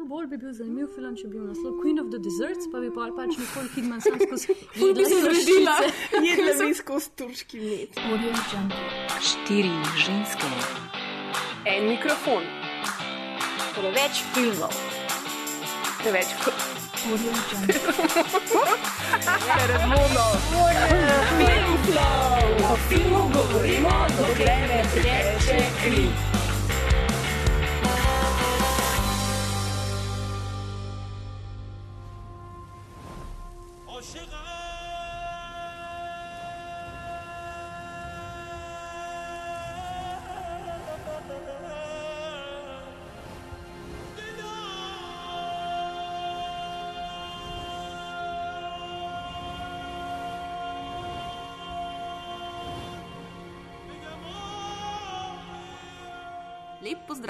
Ful bolj bi bil zanimiv film, če bi bil naslov Queen of the Deserts, pa bi pa pač Nicole Kidman sam skozi Ful bi se sršice. jedla bi skozi turški med. Štiri ženske, En mikrofon, preveč filmov, preveč Audio Jungle. Redmono. O filmu govorimo, dokler ne teče kri.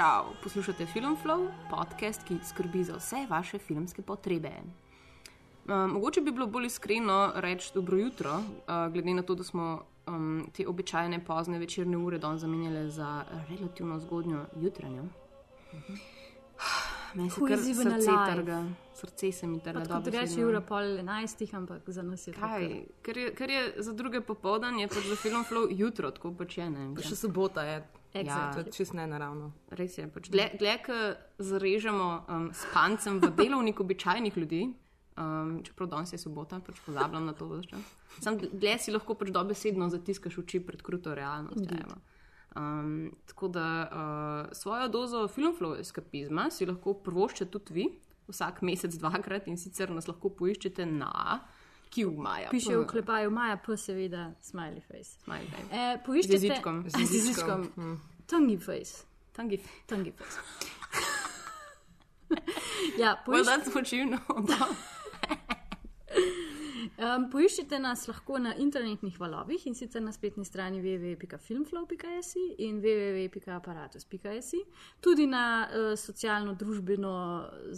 Lep pozdrav, poslušate Film Flow, podcast, ki skrbi za vse vaše filmske potrebe. Uh, mogoče bi bilo bolj iskreno reči dobro jutro, uh, glede na to, da smo um, te običajne pozne večerne ure danes zamenjali za relativno zgodnjo jutranjo. Meni se kar srce trga, srce se mi trga. Reči dobesedno. ura pol enajstih, ampak za nas je to. Kaj? Ker je, ker je za druge popoldan, je pač za Film Flow jutro, tako pač je. Ne? Še sobota je, Exactly. to je čist nenaravno. Res je. Pač dlje, dlje ko zarežemo um, s pancem v delovnik običajnih ljudi, um, čeprav danes je sobota, pač pozabljam na to vse. Sam dlje si lahko pač dobesedno zatiskaš oči pred kruto realnostjo. Um, tako da uh, svojo dozo filmflow eskapizma si lahko prvoščete tudi vi, vsak mesec dvakrat in sicer nas lahko poiščete na Q-Maja. Piše v klepaju Maja, pa seveda smiley face. Smiley face. E, poiščite Z jezičkom. Z jezičkom. Tongi face. Tangi. Tongi face. ja, Well, poiščite, that's what you know. um, poiščite nas lahko na internetnih valovih in sicer na spletni strani www.filmflow.js in www.aparatus.js, tudi na uh, socialno-družbeno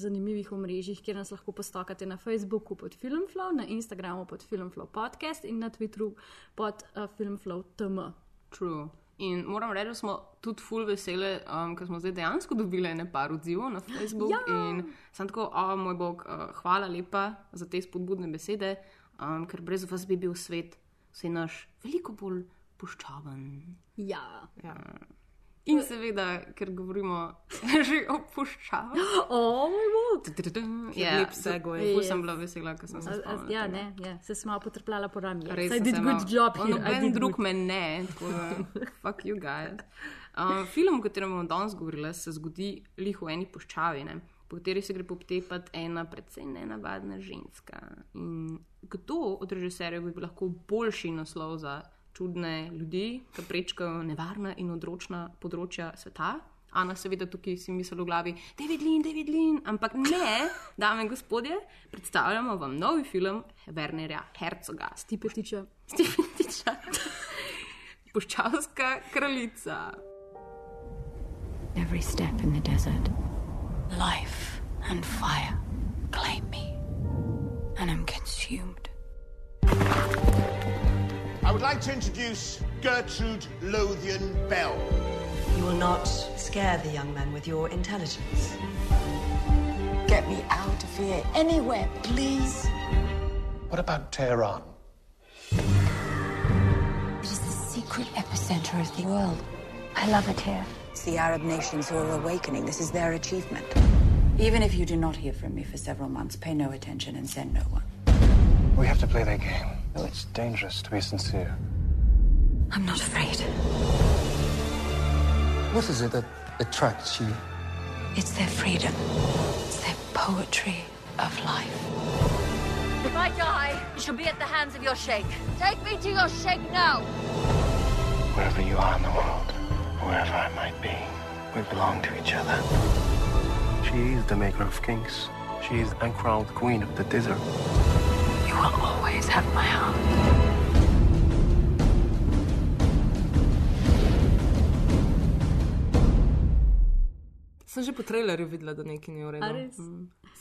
zanimivih omrežjih, kjer nas lahko postokate na Facebooku pod Filmflow, na Instagramu pod Filmflow podcast in na Twitteru pod uh, Filmflow TM. True. In moram reči, da smo tudi full vesele, um, ker smo zdaj dejansko dobili nekaj odzivov na Facebook. Ja. In sem tako, o moj bog, uh, hvala lepa za te spodbudne besede, um, ker brez vas bi bil svet vse naš veliko bolj puščaven. Ja. Ja. In seveda, ker govorimo že o puščavi. O, moj bog! Ja, lep segue. Ful sem bila vesela, ker sem se spomnila. Ja, tega. ne, ja, se sem malo potrpljala po rami. Res I sem did good job here. Noben drug good. me ne, tako fuck you guys. Uh, film, o katerem bomo danes govorili, se zgodi lih v eni puščavi, ne, po kateri se gre poptepati ena precej nenavadna ženska. In kdo od režiserjev bi bil lahko boljši naslov za čudne ljudi, ki prečkajo nevarna in odročna področja sveta? Ana, seveda, tukaj si misli v glavi, David Lean, David Lean, ampak ne, dame in gospodje, predstavljamo vam novi film Wernerja Herzoga. Tipetiča. Stipetiča. Puščavska kraljica. every step in the desert. Life and fire claim me, and I'm consumed. I would like to introduce Gertrude Lothian Bell. You will not scare the young man with your intelligence. Get me out of here. Anywhere, please. What about Tehran? It is the secret epicenter of the world. I love it here. It's the Arab nations who are awakening. This is their achievement. Even if you do not hear from me for several months, pay no attention and send no one. We have to play their game. It's dangerous to be sincere. I'm not afraid. What is it that attracts you? It's their freedom. It's their poetry of life. If I die, it shall be at the hands of your sheikh. Take me to your sheikh now. Wherever you are in the world, wherever I might be, we belong to each other. She is the maker of kings. She is the uncrowned queen of the desert. You will always have my heart. Sem že po trailerju videla, da nekaj ni v redu.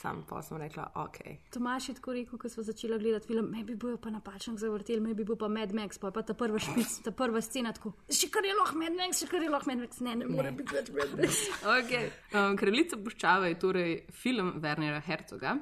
Sam pa sem rekla, ok. Tomaš je tako rekel, ko smo začeli gledati film, me bi bojo pa napačno zavrteli, me bi bil pa Mad Max, pa je pa ta prva špic, ta prva scena tako, še kar je lahko Mad Max, še kar je lahko Mad Max, ne, ne more biti več Mad Max. Okay. Um, Kraljica puščave je torej film Wernera Herzoga,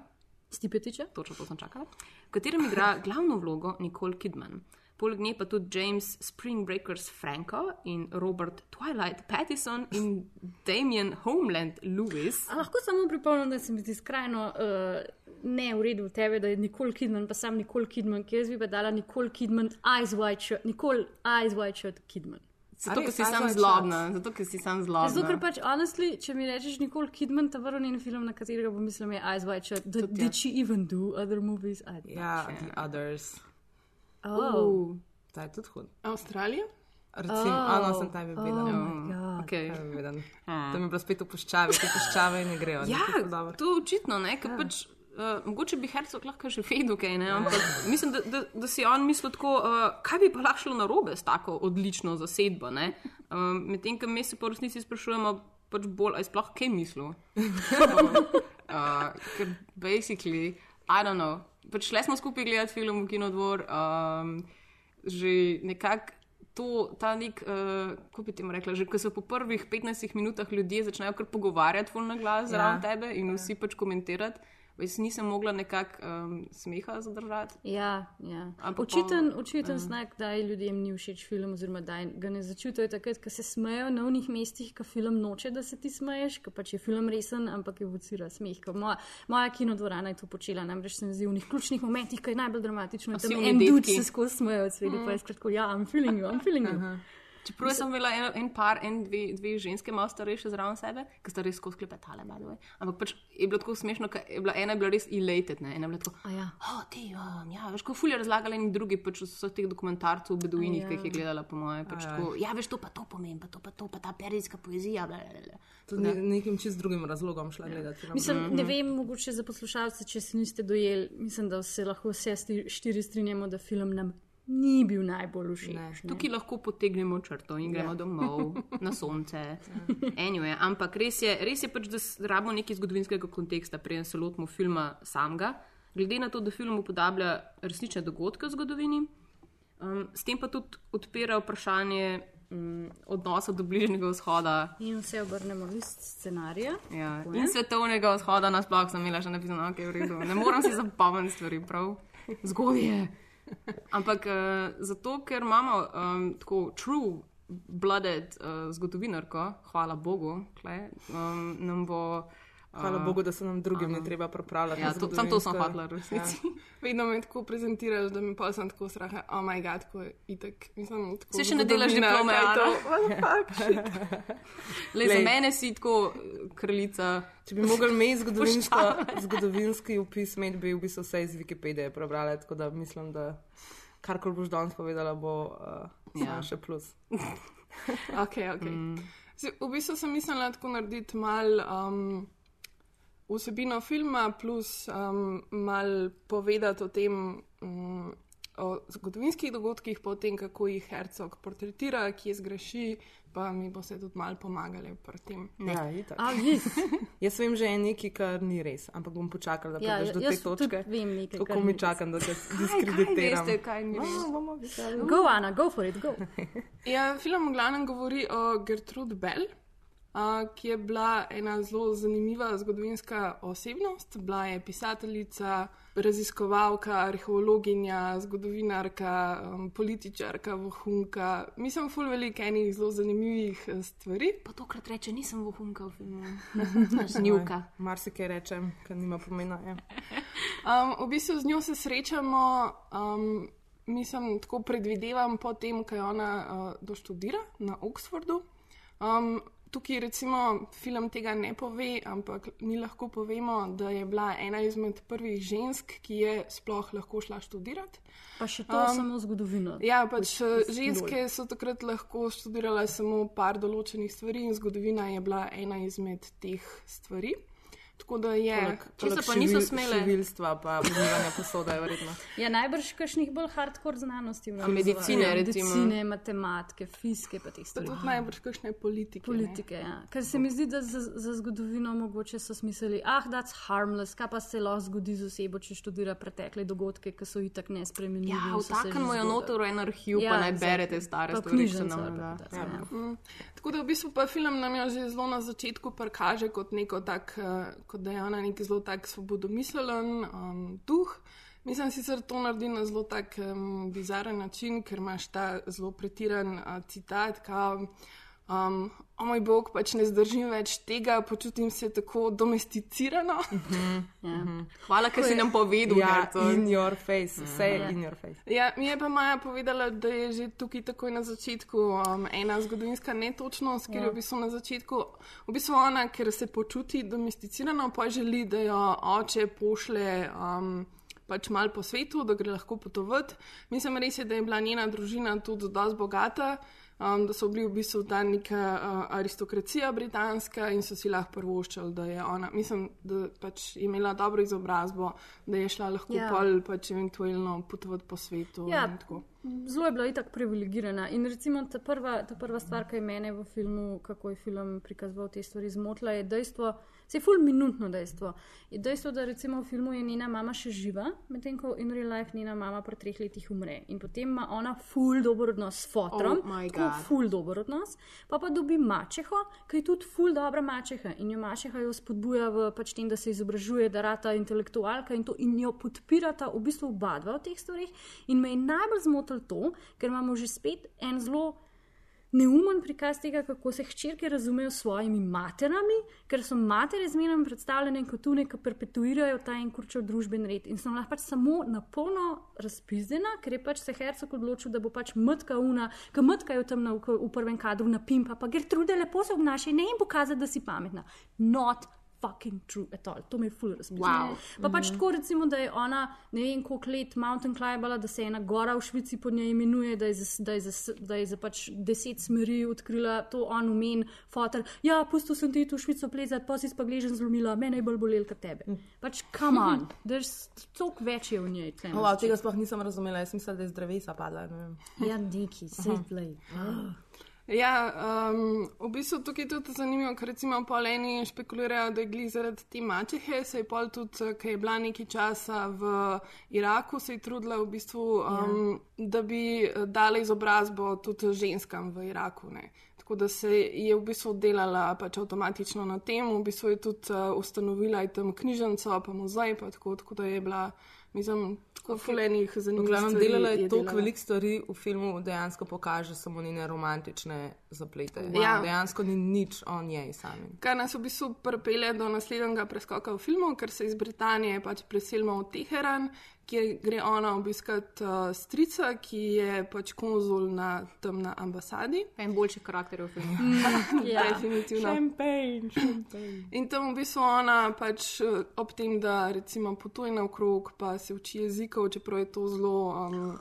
Stipetiče? točno to sem čakala, v katerem igra glavno vlogo Nicole Kidman. Poleg nje pa tudi James Springbreakers Franco in Robert Twilight Pattison in Damien Homeland Lewis. A lahko samo pripomnim, da se mi zdi skrajno uh, ne v redu tebe, da je Nicole Kidman, pa sam Nicole Kidman, ki jaz bi pa dala Nicole Kidman, Eyes Wide Shut, Nicole Eyes Wide Shut Kidman. Zato, ker si sam zlobna. Zato, ker si sam zlobna. Zato, ker pač, honestly, če mi rečeš Nicole Kidman, ta vrl njen film, na katerega pomislim, je Eyes Wide Shut. Tudi did she even do other movies? I don't Ja, The Others. Oh. Uh, Ta je tudi hud. Avstralija? Recimo, Oh. oh. no, sem tam videla. Oh Oh. God. okay. To mi je bilo spet v puščavi, te puščave ne grejo. Ja, ni tako dobro. to je očitno, ne, ker pač. Uh, mogoče bi Hercog lahko še fedel, kaj ne, ampak mislim, da, da, da si on mislil tako, uh, kaj bi pa lahko šlo narobe s tako odlično zasedbo. Um, Medtem, ko mi se po resnici sprašujemo, pač bolj, aj sploh kaj mislil. uh, ker basically, I don't know. Pač šli smo skupaj gledati film v Kinodvor, um, že nekako. To, ta nek, uh, kako bi ti rekla, že ko se po prvih 15 minutah ljudje začnejo kar pogovarjati, fulno glas zraven Ja. tebe in vsi pač komentirati, jaz nisem mogla nekako um, smeha zadržati. Ja, ja. Ampak Očiten, pol- očiten ja. znak, da ljudem ni všeč film, oziroma da ga ne začutijo takrat, ko se smejo na unih mestih, ko film noče, da se ti smeješ, ko pač je film resen, ampak evocira smeh. Ko Moja, moja kinodvorana je to počela, namreč se mi zdi v njih ključnih momentih, ko je najbolj dramatično, da tam si oni en se skozi smejo od sveta, pa je skratko, ja, I'm feeling you, I'm feeling you. Čeprav sem imela en, en par, en, dve, dve ženske, malo starejše zraven sebe, ki sta res skozi klepetale, way. Ampak pač je bilo tako smešno, ker je bila ena je bila res elated, ne? ena je bila tako. A ja. Oh, ti, um, ja, veš, ko fulje razlagali in drugi pač so teh dokumentarcev o beduinih, Ja. ki jih je gledala, po moje. Pač Ajaj. tako, ja, veš, to pa to pomeni, pa to pa to, pa ta perijska poezija. Bla, bla, bla. Tudi ne, nekim čist drugim razlogom šla gledati. film. Mislim, ne vem, mogoče za poslušalce, če se niste dojeli, mislim, da se lahko vse štiri strinjamo, da film nam ni bil najbolj všeč. ne. Tukaj lahko potegnemo črto in gremo Ja. domov na sonce. Anyway, ampak res je, res je pač, da rabimo nekaj zgodovinskega konteksta, preden se lotimo filma samega. Glede na to, da film upodablja resnične dogodke v zgodovini, um, s tem pa tudi odpira vprašanje um, odnosa do bližnjega vzhoda. In vse obrnemo list scenarija. Ja, je. in svetovnega vzhoda nasploh sem imela že napisano, da je v redu. Ne morem si zapomniti stvari, prav. Zgodje. Ampak uh, zato, ker imamo um, tako true blooded uh, zgodovinarko, hvala Bogu, kle, um, nam bo. Uh, Hvala Bogu, da se nam drugim ne treba pripravljati. Ja, to, sam to sem v resnici. Ja. Vedno me tako prezentiraš, da mi pa sem tako straha, oh moj bog, tako je itek. Mislim, tako Se še ne delaš diplome, the fuck, shit. Le, za mene si tako eh, kraljica. Če bi imeti zgodovinsko, zgodovinski opis, imeti bi v bistvu vse iz Wikipedije prebrali, tako da mislim, da karkoli boš danes povedala, bo uh, Ja. še plus. Ok, ok. Mm. Zdaj, v bistvu sem mislila tako narediti mal um, vsebino filma, plus um, mal povedati o tem, um, o zgodovinskih dogodkih, pa o tem, kako jih Hercog portretira, kje zgreši, pa mi boste tudi mal pomagali pri tem. Ja, itak. A, yes. Jaz vem že nekaj, kar ni res, ampak bom počakala, da Ja, prideš do te točke. vem nekaj, Tako kar mi res. čakam, da te diskreditiram. veste, kaj ni res? No, bomo videli. Go, Ana, go for it, go. Ja, film v glavnem govori o Gertrude Bell, uh, ki je bila ena zelo zanimiva zgodovinska osebnost. Bila je pisateljica, raziskovalka, arheologinja, zgodovinarka, um, političarka, vohunka. Mislim, ful veliko enih zelo zanimivih eh, stvari. Pa tokrat reče, nisem vohunka v filmu. Znjuka. Marsikaj rečem, ker nima pomena. Ja. Um, v bistvu z njo se srečamo, um, mislim, tako predvidevam, potem, ko je ona uh, doštudira na Oxfordu. Um, tukaj, recimo, film tega ne pove, ampak mi lahko povemo, da je bila ena izmed prvih žensk, ki je sploh lahko šla študirati. Pa še to um, samo zgodovino. Ja, pač Which eh, ženske so takrat lahko študirale samo par določenih stvari in zgodovina je bila ena izmed teh stvari. Tako da je. Čisto pa niso smele. Civilstva, pa pomivanja posode, je verjetno. Ja, najbrž kakšnih bolj hardcore znanosti. A medicine, ja, recimo. Medicine, matematike, fizike, pa teh Pa stvari. tudi najbrž kakšne politike. ne. Politike, ja. Ker se mi zdi, da za, za zgodovino mogoče so smislili, ah, that's harmless, kaj pa se lahko zgodi z osebo, če študira pretekle dogodke, ki so itak nespremljivi. Ja, se vtaknemo jo noter v en arhiv, Ja, pa naj berete stare Pa stvari, se knjižnico nam pa da. tako, ja. Mm. Tako da v bistvu pa film nam jo že zelo na začetku prikaže kot neko tak, eh, kot da je ona nek zelo tak svobodomiselen um, duh. Mislim sicer to naredi na zelo tak um, bizaren način, ker imaš ta zelo pretiran uh, citat, kao, um, o moj bog, pač ne zdržim več tega, počutim se tako domesticirano. Ja. Hvala, ker si nam povedal, Ja, Hercog. in your face, vse je Ja. in your face. Ja, mi je pa Maja povedala, da je že tukaj takoj na začetku um, ena zgodovinska netočnost, ker Ja. je v bistvu na začetku, v bistvu ona, ker se počuti domesticirano, pa želi, da jo oče pošle. Um, Pač malo po svetu, da gre lahko potovati. Mislim, res je, da je bila njena družina tudi dosti bogata, um, da so bili v bistvu ta neka uh, aristokracija britanska in so si lahko prvoščali, da je ona, mislim, da pač je imela dobro izobrazbo, da je šla lahko Ja. pol pač eventualno potovati po svetu. Ja. Zelo je bila itak privilegirana. In recimo ta prva, ta prva stvar, ki je mene v filmu, kako je film prikazoval te stvari, zmotila, je dejstvo, se je full minutno dejstvo. Je dejstvo, da recimo v filmu je njena mama še živa, medtem ko in real life njena mama po treh letih umre. In potem ima ona full dober odnos s fotrom, Oh full dober odnos, pa pa dobi mačeho, ki je tudi full dobra mačeha in jo mačeha jo spodbuja v pač tem, da se izobražuje, da rata intelektualka in to in jo podpirata v bistvu oba dva v teh stvarih. In me je najbolj zmotil to, ker imamo že spet en zelo neumen prikaz tega, kako se hčerke razumejo s svojimi materami, ker so matere zmeraj predstavljene kot tune, ki perpetuirajo ta en kurčev družben red. In sem lahko pač samo na polno razpizdena, ker je pač se Hercog odločil, da bo pač mrtka una, ki mrtka je tam na, v prvem kadru na pimpa, pa Gertrude lepo se obnaša in ne jim pokazati, da si pametna. Not fucking true at all. To me je full razpisalo. Wow. Pa pač tako recimo, da je ona ne vem koliko let mountain climbala, da se ena gora v Švici po njej imenuje, da je za, da je za, da je za pač deset smeri odkrila to on umen, fotor. Ja, pustil sem ti tu v Švico plezati, pa si spagležen zlomila, mene je bolj bolel kot tebe. Pač come on, there's toliko več je v njej. tle na Oh, wow, tega sploh nisem razumela, jaz mislim, da je z drevesa padla. ne vem. Ja, neki, sedlej. Ja, um, v bistvu tukaj je tudi zanimivo, ker recimo poleni špekulirajo, da je glih zaradi te mačehe, se je pol tudi, ki je bila nekaj časa v Iraku, se je trudila v bistvu, um, ja. da bi eh, dala izobrazbo tudi ženskam v Iraku. Ne. Tako da se je v bistvu delala pač avtomatično na tem, v bistvu je tudi uh, ustanovila tam knjižnico, pa muzej, pa tako, tako da je bila, mislim, tako fulenih V zanimivih stvari delala je toliko delala. velik stvari v filmu, dejansko pokaže samo njene romantične zaplete. Ja. Dejansko ni nič o njej sami. Kar nas v bistvu pripelje do naslednjega preskoka v filmu, ker se iz Britanije pač preselimo v Teheran, kjer gre ona obiskat uh, strica, ki je pač konzul na tam na ambasadi. En boljši karakter v filmu. ja, definitivno. Šampejn, šampejn. In tam v bistvu ona pač eh, ob tem, da recimo potuje naokrog, pa se uči jezikov, čeprav je to zelo. Um,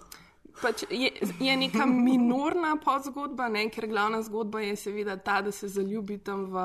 Pač je, je neka minorna podzgodba, ne? ker glavna zgodba je seveda ta, da se zaljubi tam v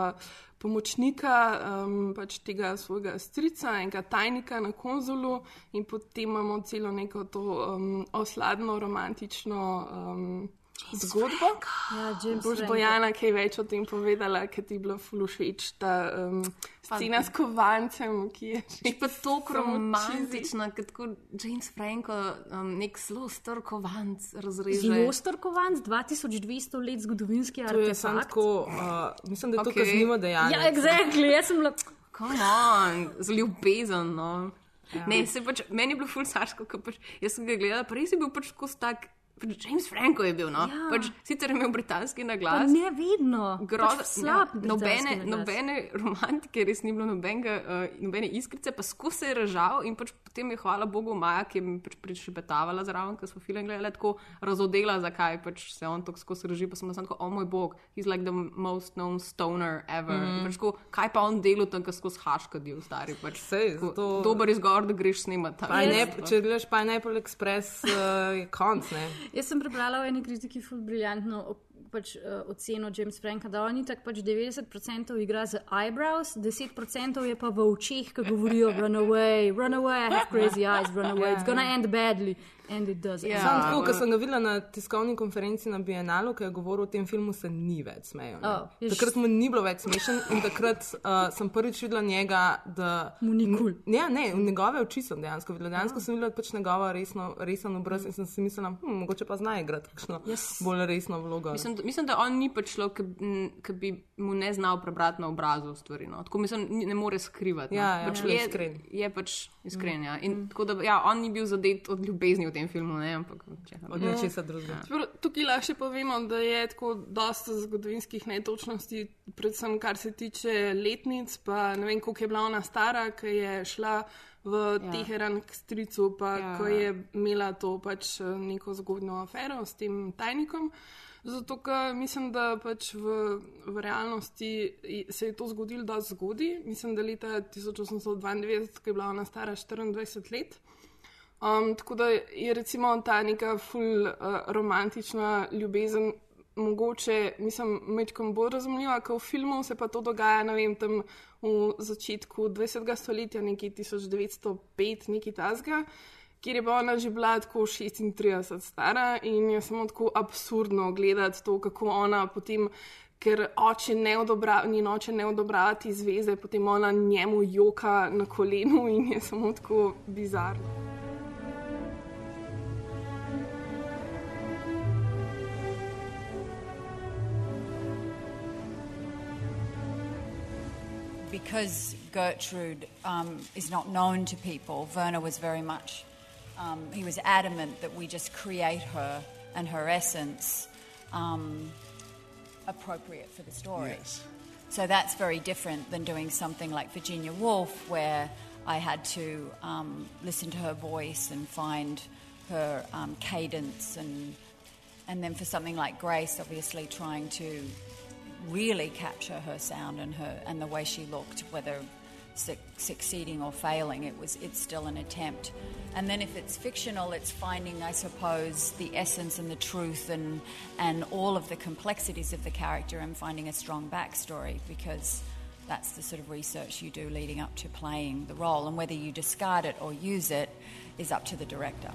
pomočnika um, pač tega svojega strica, enega tajnika na konzulu, in potem imamo celo neko to um, osladno, romantično um, zgodbo. Ja, James Boš. Bojana kaj več o tem povedala, ker ti je bila fulušeč ta um, scena s kovancem, ki je že Pa tako romantična, kot tako James Franco, um, nek zelo star kovanc razreže. Zelo strkovan, 2200 let zgodovinski To je samo artefakt. tako, uh, mislim, da je to Okej. kaznivo dejanje. Ja, exactly, jaz sem bila. Come on, z ljubezen. No. Ja. Ne, se pač, meni je bilo ful saško, ker pač, jaz sem ga gledala, pa res je bil pač skozi tak. James Franco je bil, no? Ja. pač, sicer je imel britanski Pa naglas. ne vedno. Groza, pač slab. ja, nobene, naglas. nobene romantike, res ni bilo nobenega, uh, nobene iskrice, pa skozi se je režal in pač potem je hvala Bogu Maja, ki je mi pač prišepetavala zraven, ker smo film gledali, tako razodela, zakaj pač se on tako skozi reži, pa sem bila samo tako, oh moj bog, he's like the most known stoner ever. Mm. Pač, tako, kaj pa on delo tam, ker skozi haška del stari. Pač, Sej, tako, zato- Dober izgovor, da greš snemati. Pa ne, če gledaš Pineapple Express, uh, je konc. Ne? Jaz sem prebrala v eni kritiki briljantno, pač uh, ocenil James Franka, da on itak pač 90% igra z eyebrows, 10% je pa v očeh, ki govorijo run away, run away, I have crazy eyes, run away, it's gonna end badly. And it does. Ja, Sam tako, ko sem ga videla na tiskovni konferenci na Bienalu, ki je govoril o tem filmu, se ni več smejal. Oh, je takrat mu ni bilo več smešen in takrat uh, sem prvič videla njega, da. Mu ni kul. Ja, ne, v njegove oči sem dejansko videla. Dejansko sem videla pač njegova resno, resen obraz in sem si mislila, hm, mogoče pa zna igrati kakšno yes. bolj resno vlogo. Mislim, da- mislim, da on ni pač človek, ki, bi mu ne znal prebrati na obrazu stvari. No. Tako mislim, ni- ne more skrivati. Ja, ja, no. pač je je, iskren. je pač iskren. Ja. In, tako da, ja, on ni bil zadet od ljubezni v tem filmu, ne, ampak česa Od drugega. nečesa drugega. Čeprav Tukaj lahko še povemo, da je tako dosta zgodovinskih netočnosti, predvsem kar se tiče letnic. Pa ne vem, koliko je bila ona stara, ki je šla v Ja. ja. Teheran k stricu, pa Ja. ja. ko je imela to pač eh, neko zgodno afero s tem tajnikom. Zato, ker mislim, da pač v, v realnosti se je to zgodilo dosti zgodaj. Mislim, da leta 1892, ko je bila ona stara 24 let. Um, tako da je recimo ta neka ful uh, romantična ljubezen mogoče, mislim, mečkom bolj razumljiva, kot v filmu, se pa to dogaja, ne vem, tam v začetku 20. stoletja, nekje 1905, nekaj tasga, kjer je pa ona že bila tako 36 stara in je samo tako absurdno gledati to, kako ona potem. Ker oče ne odobrava, njen oče ne odobrava te zveze, potem ona njemu joka na kolenu in je samo tako bizarno. because Gertrude um, is not known to people, Werner was very much, um, he was adamant that we just create her and her essence um, appropriate for the story. Yes. So that's very different than doing something like Virginia Woolf, where I had to um, listen to her voice and find her um, cadence, and and then for something like Grace, obviously trying to really capture her sound and her and the way she looked, whether su- succeeding or failing, it was it's still an attempt. And then if it's fictional, it's finding, I suppose, the essence and the truth and and all of the complexities of the character and finding a strong backstory because that's the sort of research you do leading up to playing the role, and whether you discard it or use it is up to the director.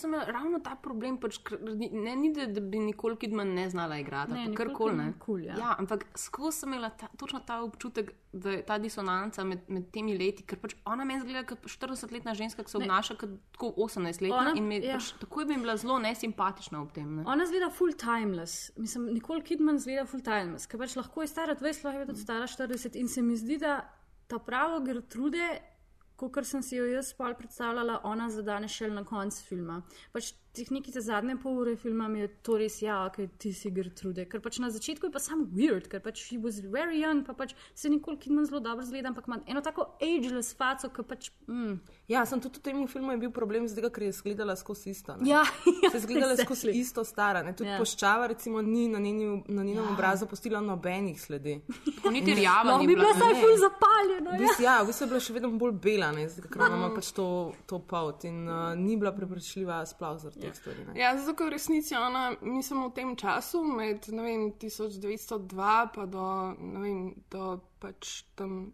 Sem imel ravno ta problem, pač, ne, ni da, da bi nikoli Kidman ne znala igrati, Ne, kar koli. Kidman kul, ja. ja, ampak skozi sem imela ta, točno ta občutek, da je ta disonanca med, med temi leti, ker pač ona meni zgleda kot 40-letna ženska, ki se Ne. obnaša kot tako 18-letna Ona- in me, ja. pač, takoj bi bila zelo nesimpatična ob tem. Ne. Ona zgleda full timeless. Mislim, Nikoli Kidman zgleda full timeless, ker pač lahko je stara 20, lahko je tudi stara 40. In se mi zdi, da ta pravo Gertrude, kot sem si jo jaz pol predstavljala, ona zadane šele na koncu filma. Pač teh nekaj te zadnje pol ure filma mi je to res, ja, ok, ti si Gertrude. Ker pač na začetku je pa sam weird, ker pač she was very young, pa pač se Nikoli Kidman zelo dobro zgleda, ampak ima eno tako ageless faco, ki pač. Mm, Ja, sem tudi v tem filmu je bil problem z tega, ker je izgledala skozi isto. ne. ja, ja, Se je izgledala exactly. skozi isto stara. Ne? Tudi Ja. poščava, recimo, ni na, njeni, na njenem ja. obrazu postila nobenih sledi. Niti rjava ni bi bila saj Ne. full zapaljena. Ja. ja, v bistvu je bila še vedno bolj bela, ne, ker ona ima pač to, to pout in uh, ni bila prepričljiva sploh zaradi teh stvari. ne. Ja, zato, ker v resnici ona, mislim, v tem času, med vem, 1902 pa do, vem, do pač tam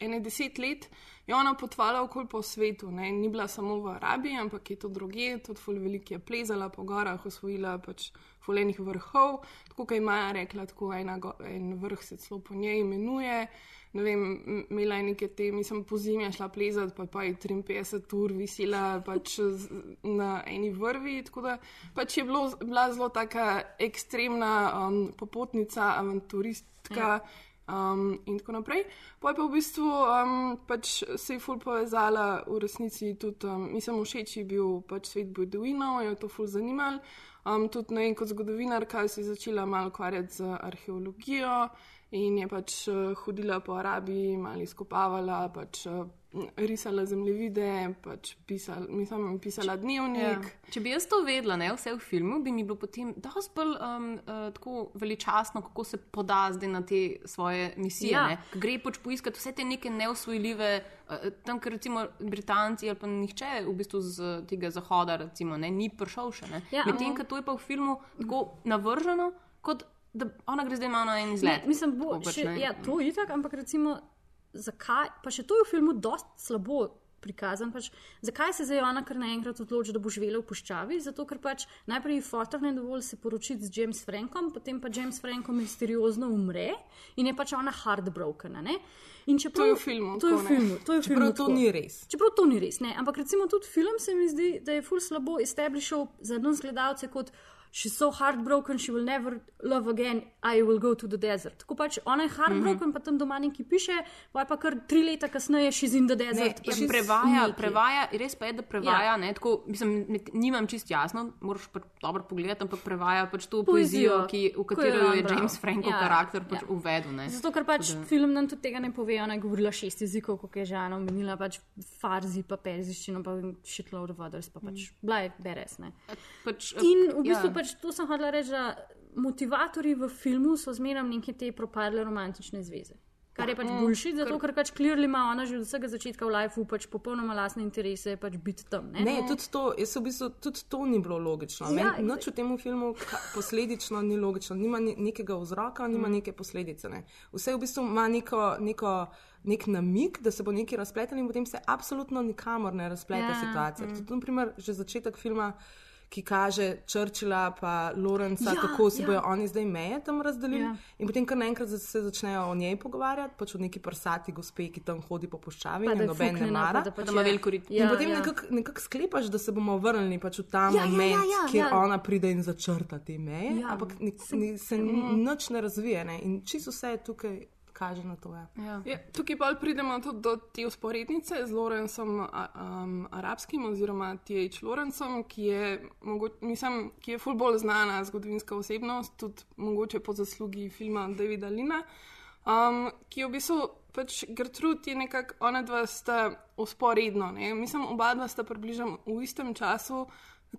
ene deset let, je ona potovala okoli po svetu. Ne? Ni bila samo v Arabiji, ampak je to druge, tudi ful veliko je plezala po gorah, osvojila pač fulejnih vrhov. Tako kot je Maja rekla, tako ena, en vrh se celo po njej imenuje. Ne vem, imela je neke te, mislim, po zimi je šla plezati, pa, pa je 53 ur visela pač na eni vrvi. Tako da pač je bilo, bila zelo taka ekstremna um, popotnica, avanturistka. Um, in tako naprej. Pa je pa v bistvu um, pač se je ful povezala v resnici tudi, um, mislim, všeč je bil pač svet Beduinov, jo je to ful zanimalo. Um, tudi ne vem, kot zgodovinarka se je začela malo ukvarjati z arheologijo in je pač uh, hodila po Arabiji, malo izkopavala, pač uh, risala zemljevide, pač pisala, mislim, pisala dnevnik. Ja. Če bi jaz to vedela, ne, vse v filmu, bi mi bilo potem dosti bolj um, uh, tako veličastno, kako se poda zdaj na te svoje misije. Ja. Ja. Gre pač poiskati vse te neke neosvojljive, uh, tam, ker recimo Britanci ali pa nihče v bistvu z tega zahoda recimo, ne, ni prišel še. Ja, Medtem, ampak- ko to je pa v filmu tako navrženo, kot da ona gre zdaj malo na en izlet. Ne, mislim, bo, Tako pač, še, ne. ja, to je tako, ampak recimo, zakaj, pa še to je v filmu dosti slabo prikazan. Pač, zakaj se zdaj ona kar naenkrat odloči, da bo živela v puščavi? Zato, ker pač najprej ji fotor ne dovolj se poročiti z James Frankom, potem pa James Franko misteriozno umre in je pač ona heartbroken. ne? In čeprav, To je v filmu, To je v filmu. To je v Čeprav filmu to tako. ni res. Čeprav to ni res, ne. Ampak recimo tudi film se mi zdi, da je ful slabo establishal za nas gledalce kot she's so heartbroken, she will never love again, I will go to the desert. Tako pač ona je heartbroken, mm -hmm. pa tam doma nekaj piše, pa je pa kar tri leta kasneje she's in the desert. Ja, pa prevaja, nekaj. prevaja, res pa je, da prevaja. Ja. Ja. Tako, mislim, ne, nimam čist jasno, moraš pa dobro pogledati, ampak prevaja pač to Poezijo, poezijo, ki, v je katero je bral. James Franko Ja, karakter pač ja. uvedel. Ne. Zato, ker pač da- film nam tudi tega ne pove, ona je govorila šest jezikov, kot je že Ana omenila, pač farzi, pa perziščino, pa shitload of others, pa pač bila je beres. Ne. Pač, In v bistvu ja. Pač to sem hodila reči, da motivatorji v filmu so zmeraj neke te propadle romantične zveze. Kar je pač Mm, boljši, zato ker pač clearly ima ona že od vsega začetka v lifeu pač popolnoma lastne interese, pač biti tam. Ne, Ne, tudi to, v bistvu, tudi to ni bilo logično. Ja, Ja, Noč v tem filmu ka- posledično ni logično, nima ni, nekega vzroka, nima Mm. neke posledice. Ne. Vse v bistvu ima neko, neko, nek namik, da se bo nekaj razpletalo in potem se absolutno nikamor ne razplete ja, situacija. mm. Tudi, naprimer, že začetek filma. Ki kaže Churchilla in Lorenza, Ja, kako si ja. bodo oni zdaj meje tam razdelili. Ja. In potem, kar naenkrat se začnejo o njej pogovarjati, pač o neki prsati gospe, ki tam hodi po puščavi Pa in je noben ne fuknjena, pa mara. da ima je- veliko rit. Ja, in potem ja. nekako nekak sklepaš, da se bomo vrnili pač v ta Ja, ja, moment, ja, ja, kjer ja. ona pride in začrta te meje, Ja. ampak ni, ni, se nič ne razvije. Ne? In čisto vse tukaj kaže na to. Ja. Ja. Ja, tukaj pa pridemo tudi do te usporednice z Lorencem um, Arabskim oziroma T.H. Lorencem, ki je, mogo, mislim, ki je ful bolj znana zgodovinska osebnost, tudi mogoče po zaslugi filma Davida Lina, um, ki je v bistvu pač Gertrud je nekako, ona dva sta usporedno, ne? mislim, oba dva sta približno v istem času.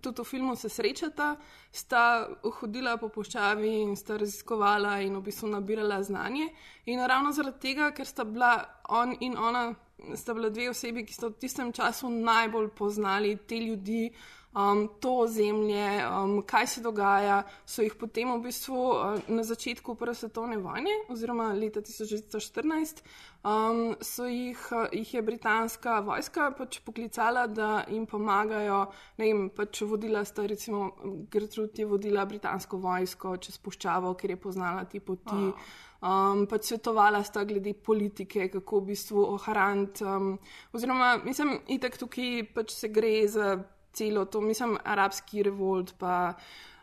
Tudi v filmu se srečata, sta hodila po puščavi in sta raziskovala in v bistvu nabirala znanje. In ravno zaradi tega, ker sta bila on in ona, sta bila dve osebi, ki sta v tistem času najbolj poznali te ljudi, um, to ozemlje, um, kaj se dogaja, so jih potem v bistvu uh, na začetku Prve svetovne vojne, oziroma leta 1914, um, so jih, uh, jih je britanska vojska pač poklicala, da jim pomagajo. Ne vem, pač vodila sta, recimo, Gertrud je vodila britansko vojsko čez puščavo, ker je poznala te poti. Um, pač svetovala sta glede politike, kako v bistvu ohraniti. Um, oziroma, mislim, itek tukaj pač se gre za celo to, mislim, arabski revolt, pa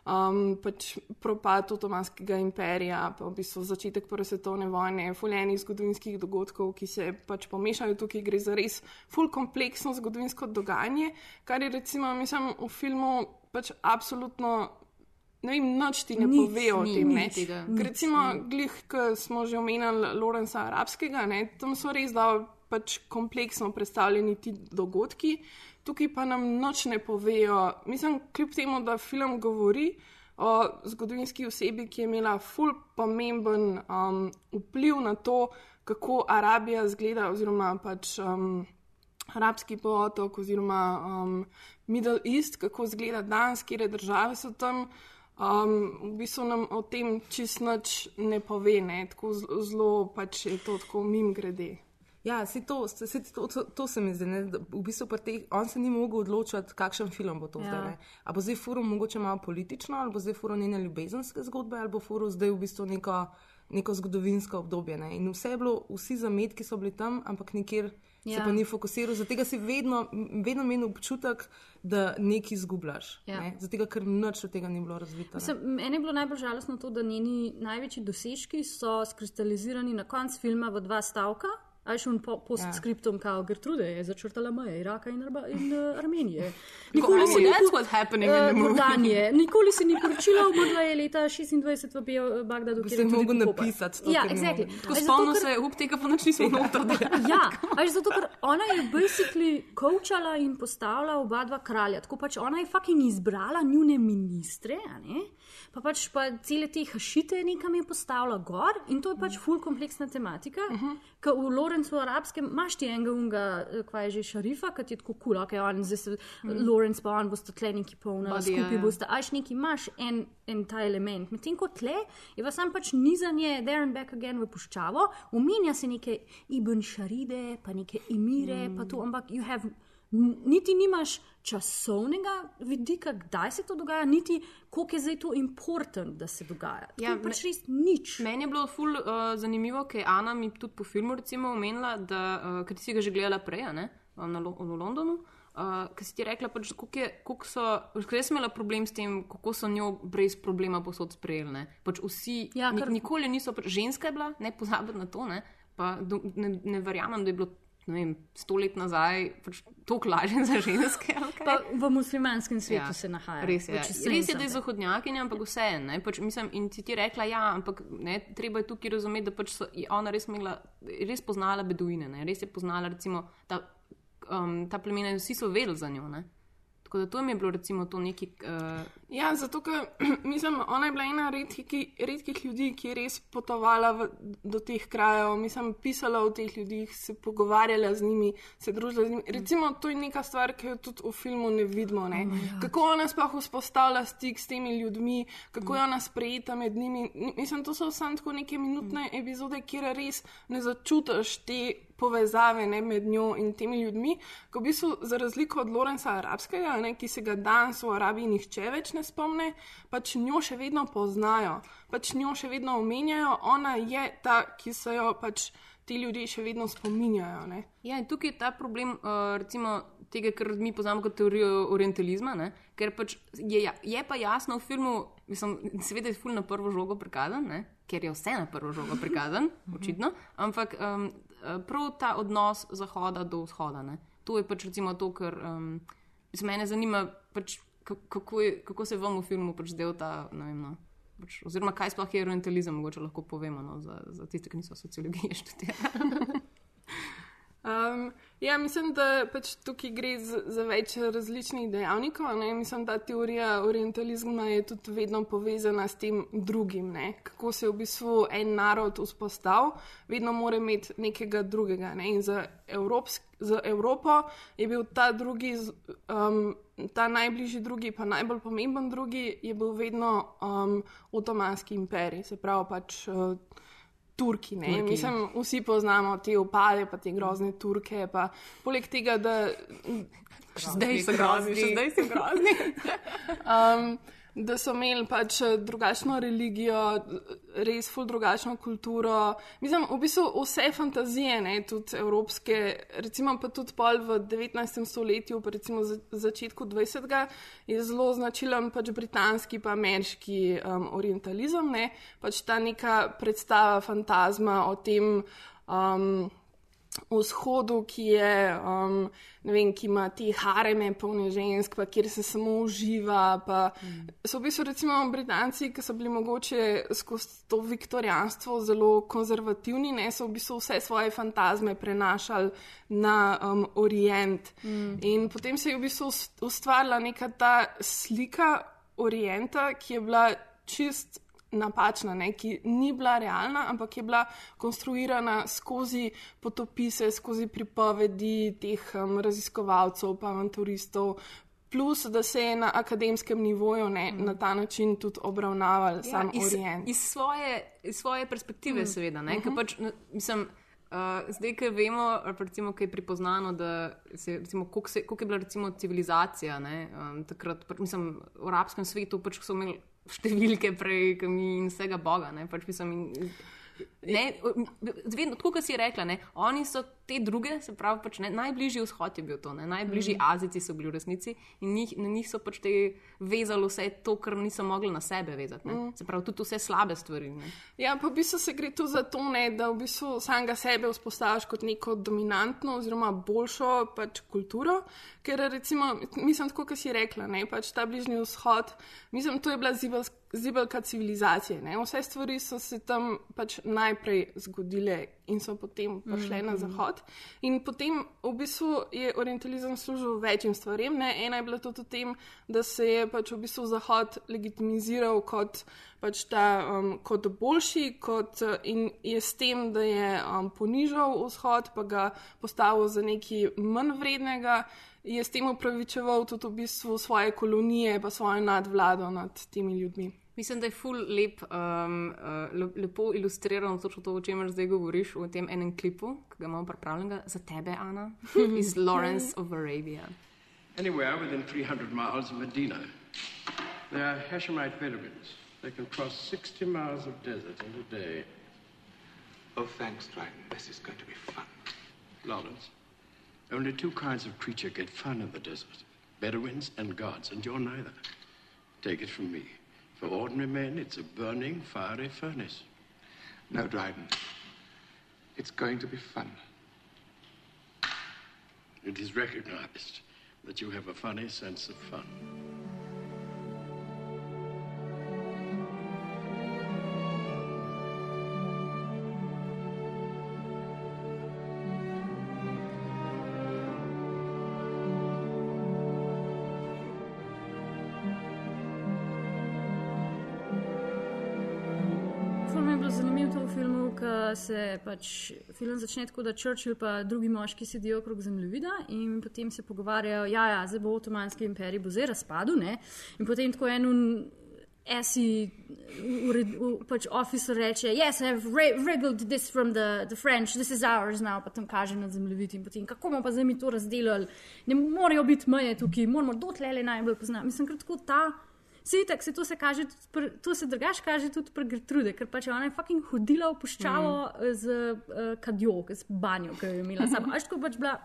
um, pač propad Otomanskega imperija, pa v bistvu začetek Prve svetovne vojne, fuljenih zgodovinskih dogodkov, ki se pač pomešajo tukaj, gre za res ful kompleksno zgodovinsko dogajanje, kar je recimo, mislim, v filmu pač absolutno. Ne vem, noč ti ne Nič, povejo o tem. nič, tega. Ker Recimo, glih, ki smo že omenjali Lorenza Arabskega, ne, tam so res da pač kompleksno predstavljeni ti dogodki, tukaj pa nam noč ne povejo. Mislim, kljub temu, da film govori o zgodovinski osebi, ki je imela ful pomemben um, vpliv na to, kako Arabija zgleda, oziroma pač. Um, Arabski polotok oziroma um, Middle East, kako izgleda danes, kje države so tam, um, v bistvu nam o tem čist nič ne pove, ne? tako zelo, pač je to tako mim grede. Ja, se to, se, to, to, to se mi zdi. Ne, da v bistvu teh, on se ni mogel odločiti, kakšen film bo to Ja. ja. zdaj. Ne. A bo zdaj furo mogoče malo politično, ali bo zdaj furo njene ljubezenske zgodbe, ali bo furo zdaj v bistvu neko, neko zgodovinsko obdobje. Ne. In vse je bilo, vsi zametki so bili tam, ampak nikjer ja. Ja. se pa ni fokusiral. Zato si vedno, vedno imel občutek, da nekaj izgubljaš. Ja. Ne. Zato, ker nič od tega ni bilo razvito. Mislim, meni je bilo najbolj žalostno to, da njeni največji dosežki so skristalizirani na koncu filma v dva stavka. A je šel po, postskriptom, ja. kao Gertrude je začrtala meje Iraka in, Arba, in uh, Armenije. Nikoli Oh, se ni eh. Jordanije. Nikoli se ni poročila, umrla je leta 26 v Bio- Bagdadu. Bi se je mogel napisati to, Ja, exactly. Tako je ker- se, up tega pa nič nismo noter. Ja, a je zato, ker ona je basically coachala in postavila oba dva kralja. Tako pač ona je fucking izbrala njune ministre, a ne? Pa pač pa cele te hašite nekam je postavila gor in to je pač full kompleksna tematika. Uh -huh. Ker v Lorencu arabskem imaš ti enega unga, eh, kva je že šarifa, ki je tako kul, cool, okay, on zdaj se Mhm. mm. Lorenz pa on boste tle neki polna, Body, skupaj ja, ja. boste, až neki imaš en, en ta element. Medtem ko tle je pa sam pač nizanje there and back again v puščavo, omenja se neke Ibn Šaride, pa neke Emire, mm. pa to, ampak you have. Niti nimaš časovnega vidika, kdaj se to dogaja, niti koliko je zdaj to important, da se dogaja. To Ja, pač res nič. Meni je bilo ful uh, zanimivo, ker je Ana mi tudi po filmu recimo omenila, da uh, ker si ga že gledala prej, ne, um, na v Londonu. Uh, ker si ti rekla, pač, koliko je, koliko so, ker sem imela problem s tem, kako so njo brez problema posod sprejeli. Pač vsi, Ja, ker... nikoli niso, pač, ženska je bila, ne pozabiti na to, ne, pa do, ne, ne verjamem, da je bilo ne vem, sto let nazaj pač toliko lažje za ženske. v muslimanskem svetu ja, se nahaja. Res je, which is res je da je zahodnjakinja, ampak vseeno. Pač, mislim, in ti ti rekla, ja, ampak ne, treba je tukaj razumeti, da pač so, je ona res, imela, res poznala beduine, ne, res je poznala recimo, ta, um, ta plemena, in vsi so vedeli za njo. Ne. Tako da to mi je bilo recimo to neki. Uh, Ja, zato, ker mislim, ona je bila ena redkih, redkih ljudi, ki je res potovala v, do teh krajev, mislim, pisala o teh ljudeh, se pogovarjala z njimi, se družila z njimi. Recimo, to je neka stvar, ki jo tudi v filmu ne vidimo. Ne? Kako ona sploh vzpostavlja stik s temi ljudmi, kako je ona sprejeta med njimi. Mislim, to so samo tako neke minutne epizode, kjer res ne začutiš te povezave ne, med njo in temi ljudmi, ko v bistvu za razliko od Lorenza Arabskega, ne, ki se ga danes v Arabiji nihče več ne spomne, pač njo še vedno poznajo, pač njo še vedno omenjajo, ona je ta, ki se jo pač ti ljudje še vedno spominjajo. Ne. Ja, in tukaj je ta problem, uh, recimo, tega, kar mi poznamo kot teorijo orientalizma, ne? ker pač je, ja- je pa jasno v filmu, mislim, seveda je ful na prvo žogo prikazan, ne? ker je vse na prvo žogo prikazan, očitno, ampak um, prav ta odnos zahoda do vzhoda, ne? to je pač recimo to, kar um, mene zanima, pač, kako, je, kako se vam v filmu pač zdel ta, ne vem, no, pač, oziroma kaj sploh je orientalizem, mogoče lahko povemo no, za, za tiste, ki niso sociologije študirali. Um, ja, mislim, da pač tukaj gre za, za več različnih dejavnikov. Ne? Mislim, da teorija orientalizma je tudi vedno povezana s tem drugim. Ne? Kako se v bistvu en narod vzpostavil, vedno mora imeti nekega drugega. Ne? In za, Evropsk, za Evropo je bil ta drugi, z- um, ta najbližji drugi, pa najbolj pomemben drugi, je bil vedno um, Otomanski imperij, se pravi pač. Uh, Turki, ne? Turki. Mislim, vsi poznamo te opade, pa te grozne Turke. Pa, poleg tega, da. Zdaj so grozni, še zdaj so grozni. um, da so imeli pač eh, drugačno religijo, res ful drugačno kulturo. Mislim, v bistvu vse fantazije, ne, tudi evropske, recimo pa tudi pol v 19. stoletju, pa recimo za, začetku 20. je zelo značilen pač britanski pa ameriški um, orientalizem, ne, pač ta neka predstava fantazma o tem. Um, vzhodu, ki, je, um, vem, ki ima te hareme, polne žensk, pa kjer se samo uživa. Pa, mm. So v bistvu recimo Britanci, ki so bili mogoče skozi to viktorijanstvo zelo konzervativni, ne so v bistvu vse svoje fantazme prenašali na um, Orient. Mm. In potem se je v bistvu ust- ustvarila neka ta slika Orienta, ki je bila čist napačna, ne, ki ni bila realna, ampak je bila konstruirana skozi potopise, skozi pripovedi teh um, raziskovalcev, pa avanturistov. Plus, da se je na akademskem nivoju ne, mm. na ta način tudi obravnaval ja, sam iz, Orient. iz, svoje, iz svoje perspektive, mm. seveda. Mm -hmm. pač, mislim, uh, zdaj, ki vemo, recimo, ki je pripoznano, da se, recimo, koliko, se, koliko je bila recimo, civilizacija ne, um, takrat, mislim, v arabskem svetu pač so imeli številke prej, kot mi in vsega Boga. Ne, pač, mislim, in, Ne, vedno, tako kot si rekla, ne, oni so te druge, se pravi, pač, ne, najbližji vzhod je bil to, ne, najbližji mm. Azici so bili v resnici in njih, na njih so pač te vezali vse to, kar niso mogli na sebe vezati. Mm. Se pravi, tudi vse slabe stvari. Ne. Ja, pa v bistvu se gre tu za to, ne, da v bistvu samega sebe vzpostaviš kot neko dominantno oziroma boljšo pač, kulturo. Ker recimo, mislim, tako kot si rekla, ne, pač ta bližnji vzhod, mislim, to je bila zibelska zibelka civilizacije. Ne? Vse stvari so se tam pač najprej zgodile in so potem prišle mm -hmm. na zahod. In potem v bistvu je orientalizem služil večjim stvarem. Ne? Ena je bila tudi v tem, da se je pač v bistvu zahod legitimiziral kot, pač ta, um, kot boljši kot, in je s tem, da je um, ponižal vzhod, pa ga postavil za nekaj manj vrednega je s tem upravičeval tudi v bistvu svoje kolonije, pa svojo nadvlado nad temi ljudmi. Mislim, da je ful lep, um, uh, lepo ilustrirano točno to, o čemer zdaj govoriš v tem enem klipu, ki ga imamo pripravljenega za tebe, Ana, iz Lawrence of Arabia. Anywhere within 300 miles of Medina, there are Hashemite Bedouins. They can cross 60 miles of desert in a day. Oh, thanks, Dryden. This is going to be fun. Lawrence. Only two kinds of creature get fun in the desert Bedouins and gods, and you're neither. Take it from me. For ordinary men, it's a burning, fiery furnace. No, Dryden. It's going to be fun. It is recognized that you have a funny sense of fun. Se pač film začne tako, da Churchill in drugi moški sedijo okrog zemljevida in potem se pogovarjajo, da ja, ja, bo Otomanski imperij bo zdaj razpadel. Ne? In potem tako en esi, pač officer reče: Yes, I have regaled this from the, the French, this is ours now, pa tam kaže na zemljevid in potem kako bomo pa zdaj mi to razdelili. Ne morajo biti meje tukaj, moramo dotlele najbolj poznati. Mislim, kratko ta. Vse tako se to se kaže, pr, to se drugače kaže tudi pri Gertrude, ker pač ona je fucking hodila v puščavo mm. z uh, kadjo, z banjo, ki jo je imela sama. Až tako pač bila.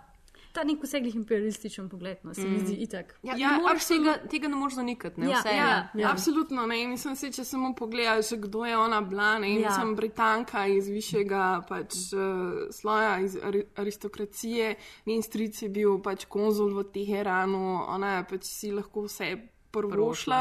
Ta nek vseglih imperialističen pogled, no, se mi mm. zdi itak. Ja, ja tega, tega ne moreš zanikati. Ne, ja, vse, ja, ja. Absolutno ne. Mislim si, če samo pogledaš, kdo je ona bila. Ne, ja. Sem Britanka iz višjega pač, uh, sloja, iz aristokracije. Njen stric je bil pač konzul v Teheranu, ona je pač si lahko vse prvošla,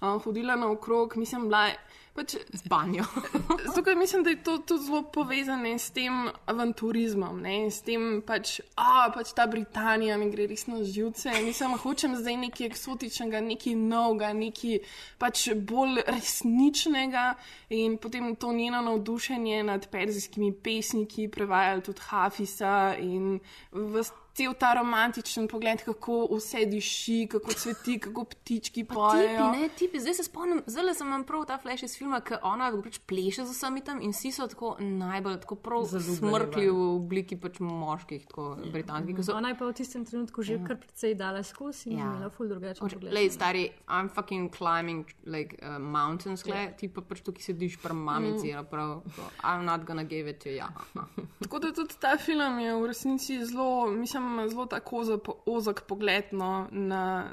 uh, hodila naokrog, mislim, bila je pač z banjo. Tukaj mislim, da je to tudi zelo povezano s tem avanturizmom, ne? s tem, pač, a pač ta Britanija mi gre resno živce. Mislim, hočem zdaj nekaj eksotičnega, nekaj novega, nekaj pač bolj resničnega in potem to njeno navdušenje nad perzijskimi pesniki, prevajali tudi Hafisa in vse cel ta romantičen pogled, kako vse diši, kako cveti, kako ptički pojejo. Tipi, ne, tipi. Zdaj se spomnim, zelo sem vam prav ta flash iz filma, ker ona pač pleše z vsemi tam in vsi so tako najbolj tako prav smrkli v obliki pač moških, tako britanskih. So... Ona je pa v tistem trenutku že ja. kar precej dala skozi in ja. imela ful drugačen pogled. Lej, stari, I'm fucking climbing like uh, mountains, yeah. Ja. ti pa pač tukaj sediš pri mamici, mm. prav, so, I'm not gonna give it to you. Ja. tako da tudi ta film je v resnici zelo, mislim, imam zelo tako ozek pogled no, na.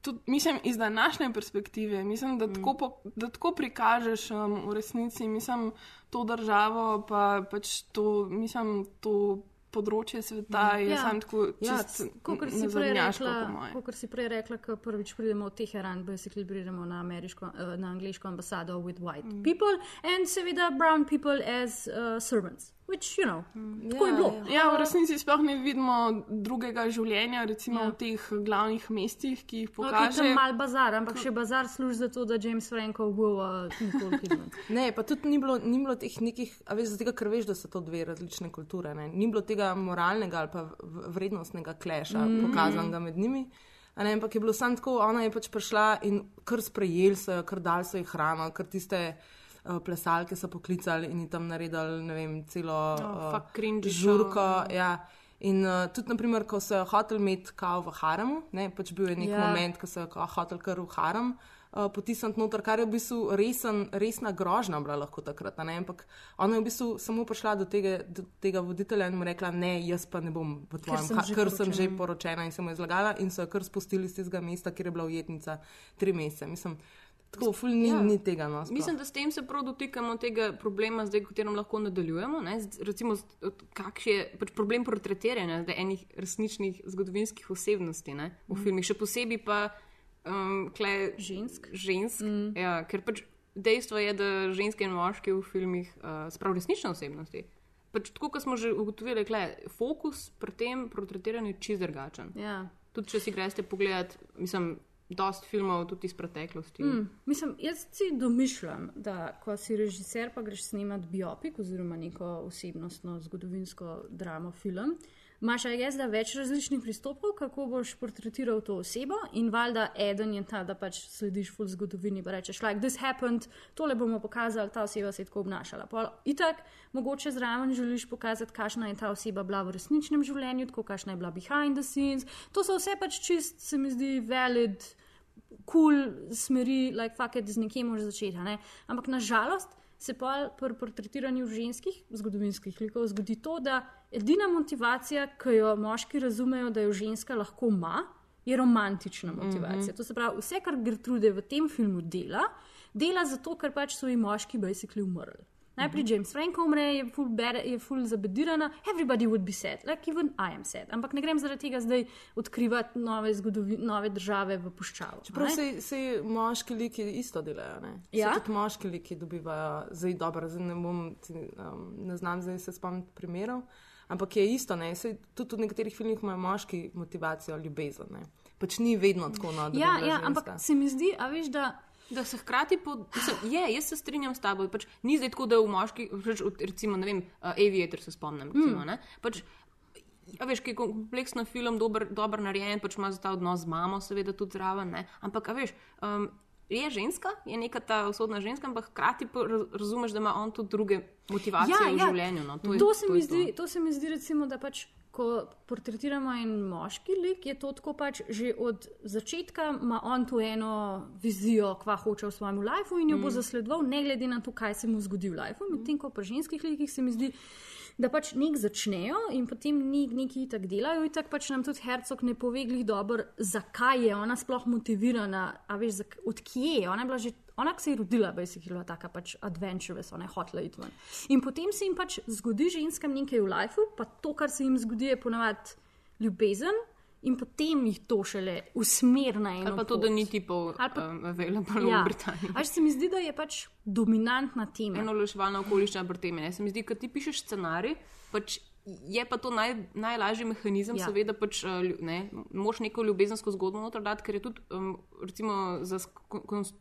Tudi, mislim, iz današnje perspektive, mislim, da, mm. tako po, da tako prikažeš um, v resnici mislim, to državo, pa pač to, mislim, to področje sveta. Mm. Ja, tako, ja, kot si prej rekla, kot si prej rekla, ko prvič pridemo v Teheran, basically pridemo na, ameriško, uh, na angliško ambasado with white mm. people and seveda brown people as uh, servants. Which, you know, mm. tako ja, je bilo. Ja, ja, v resnici sploh ne vidimo drugega življenja, recimo ja. v teh glavnih mestih, ki jih pokažejo. Okay, mal bazar, ampak še bazar služi za to, da James Franco bo nikoli videl. ne, pa tudi ni bilo, ni bilo teh nekih, a veš, tega, ker veš, da so to dve različne kulture. Ne? Ni bilo tega moralnega ali pa vrednostnega kleša mm. pokazanega med njimi. Ne, ampak je bilo samo tako, ona je pač prišla in kar sprejeli so jo, kar dal so jih hrano, kar tiste. Eh, plesalke so poklicali in tam naredili vem, celo oh, uh, žurko. Ja. In uh, tudi, naprimer, ko so hoteli imeti kao v haremu, ne, pač bil je nek yeah. Ja. moment, ko so hoteli kar v harem uh, potisniti noter, kar je v bistvu resen, resna grožnja bila lahko takrat. ne, Ampak ona je v bistvu samo prišla do tega, do tega voditelja in mu rekla, ne, jaz pa ne bom v tvojem, sem ha- že ker sem že poročena." poročena in se mu je zlagala in so jo kar spustili z tistega mesta, kjer je bila ujetnica tri mesece. Mislim, tako, ful ni, Ja. ni tega. No, sploh. Mislim, da s tem se prav dotikamo tega problema, zdaj, katerem lahko nadaljujemo. Ne? Recimo, kakšen je pač problem portretiranja enih resničnih zgodovinskih osebnosti ne? v Mhm. filmih, še posebej pa um, kle, žensk. žensk Mm. ja, ker pač dejstvo je, da ženske in moški v filmih uh, sprav resnične osebnosti. Pač tako, kot smo že ugotovili, kle, fokus pri tem portretiranju je čist drugačen. Ja. Tudi če si greste pogledat, mislim, dost filmov tudi iz preteklosti. Mm, mislim, jaz si domišljam, da ko si režiser, pa greš snemati biopik oziroma neko osebnostno zgodovinsko dramo film. Imaš aj zdaj več različnih pristopov, kako boš portretiral to osebo, in valjda eden je ta, da pač slediš full zgodovini, pa rečeš, like this happened, tole bomo pokazali, ta oseba se je tako obnašala. Pol, itak, mogoče zraven želiš pokazati, kakšna je ta oseba bila v resničnem življenju, tako kakšna je bila behind the scenes. To so vse pač čist, se mi zdi, valid kul cool smeri, like fuck it, z nekje moraš začeti. ne. Ampak nažalost se pa pri portretiranju ženskih zgodovinskih likov zgodi to, da edina motivacija, ki jo moški razumejo, da jo ženska lahko ima, je romantična motivacija. Mm. -hmm. To se pravi, vse, kar Gertrude v tem filmu dela, dela zato, ker pač so ji moški basically umrli. Najprej James Franco umre, je full, bere, je full zabedirana, everybody would be sad, like even I am sad. Ampak ne grem zaradi tega zdaj odkrivati nove, nove države v puščavo. Čeprav se, se moški liki isto delajo. Ne? Ja? Se tudi moški liki dobivajo, zdaj dobro, zdaj ne, bom, um, ne znam zdaj se spomniti primerov, ampak je isto. Ne? Sej, tudi v nekaterih filmih imajo moški motivacijo ljubezen. Ne? Pač ni vedno tako, no, da Ja, ja ženska. ampak se mi zdi, a veš, da. Da se hkrati, po, mislim, je, jaz se strinjam s tabo. Pač, ni zdaj tako, da v moški, pač, recimo, ne vem, uh, Aviator se spomnim. Recimo, Mm. mm. pač, a veš, ki je kompleksno film, dober, dober narejen, pač ima za ta odnos z mamo, seveda tudi zraven. Ne? Ampak, veš. Um, Je ženska, je neka ta usodna ženska, ampak hkrati razumeš, da ima on tudi druge motivacije v življenju. No. To, je- to, se je mi zdi, to se mi zdi, recimo, da pač, ko portretiramo en moški lik, je to tako pač že od začetka ima on tu eno vizijo, kva hoče v svojem lifeu in jo mm. bo zasledoval, ne glede na to, kaj se mu zgodi v lifeu. Medtem ko pri ženskih likih se mi zdi, da pač nek začnejo in potem nek, neki tak delajo, in tako pač nam tudi Hercog ne pove glih dobro, zakaj je ona sploh motivirana, a veš, odkje je. Ona je bila že, ona se je rodila, pa je bila taka pač adventurous, ona je hotela iti ven. In potem se jim pač zgodi ženskam nekaj v lifeu, pa to, kar se jim zgodi, je ponavadi ljubezen. In potem jih to šele usmer na eno. Ali pa to, pot. da ni tipov Ali pa- um, available Ja. v Britaniji. A veš, se mi zdi, da je pač dominantna tema. Eno ločevalno okoliščina pri tem. je, Ne? Se mi zdi, da ti pišeš scenarij, pač je pa to naj, najlažji mehanizem, Ja. seveda, pač, lju- ne, moš neko ljubezensko zgodbo noter dati, ker je tudi, um, recimo, za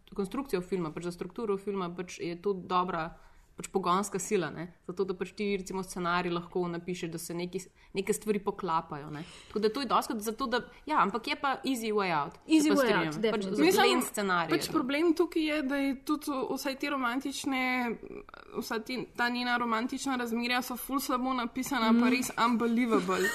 konstrukcijo filma, pač za strukturo filma, pač je to dobra. Pač pogonska sila, ne? zato da pač ti, recimo, scenarij lahko napišeš, da se neki, neke stvari poklapajo. Ne? Tako da to je doskrat zato, da. Ja, ampak je pa easy way out. Easy way strinjam. out, pač definitivno. zelen scenarij. Pač problem tukaj je, da je tudi vse te romantične, vsa ti, ta njena romantična razmerja so ful slabo napisana, mm. pa Mhm. res unbelievable.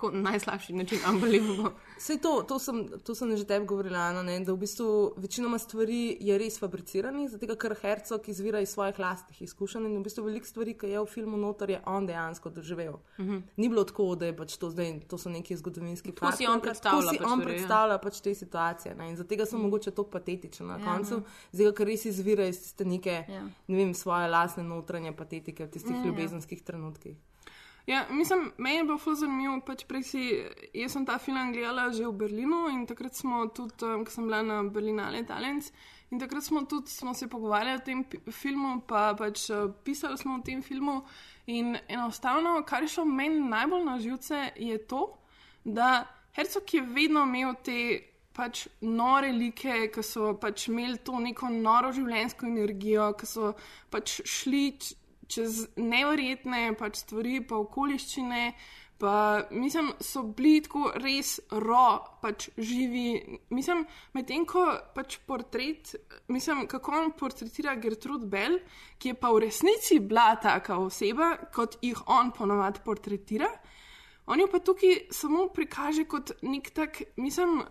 Tako najslabši način, unbelievable. Sej to, to sem, to sem že tebi govorila, Ana, ne, da v bistvu večinoma stvari je res fabriciranih, zato ker Hercog izvira iz svojih lastnih izkušenj in v bistvu veliko stvari, ki je v filmu notor, je on dejansko doživel. Mhm. Ni bilo tako, da je pač to zdaj, to so neki zgodovinski Tako si fakti, on ampak predstavlja Tako si pač on ja. predstavlja pač te situacije. Ne, in zato so Mhm. mogoče tako patetične na Ja, koncu, ja. zdaj ker res izvira iz tiste neke, Ja. ne vem, svoje lastne notranje patetike v tistih Ja, ja. ljubezenskih trenutkih. Ja, mislim, meni je bilo zelo zanimivo. Pač si, jaz sem ta film gledala že v Berlinu in takrat smo tudi, um, ko sem bila na Berlinale Talents, in takrat smo tudi smo se pogovarjali o tem filmu, pa pač uh, pisali smo o tem filmu. In enostavno, kar je šlo meni najbolj na živce, je to, da Hercog je vedno imel te. Pač nore like, ki so pač imeli to neko noro življenjsko energijo, ki so pač šli čez neverjetne pač stvari, pa okoliščine. Pa, mislim, so bili tako res ro, pač živi. Mislim, medtem ko pač portret, mislim, kako on portretira Gertrude Bell, ki je pa v resnici bila taka oseba, kot jih on ponovadi portretira, on jo pa tukaj samo prikaže kot nek tak, mislim,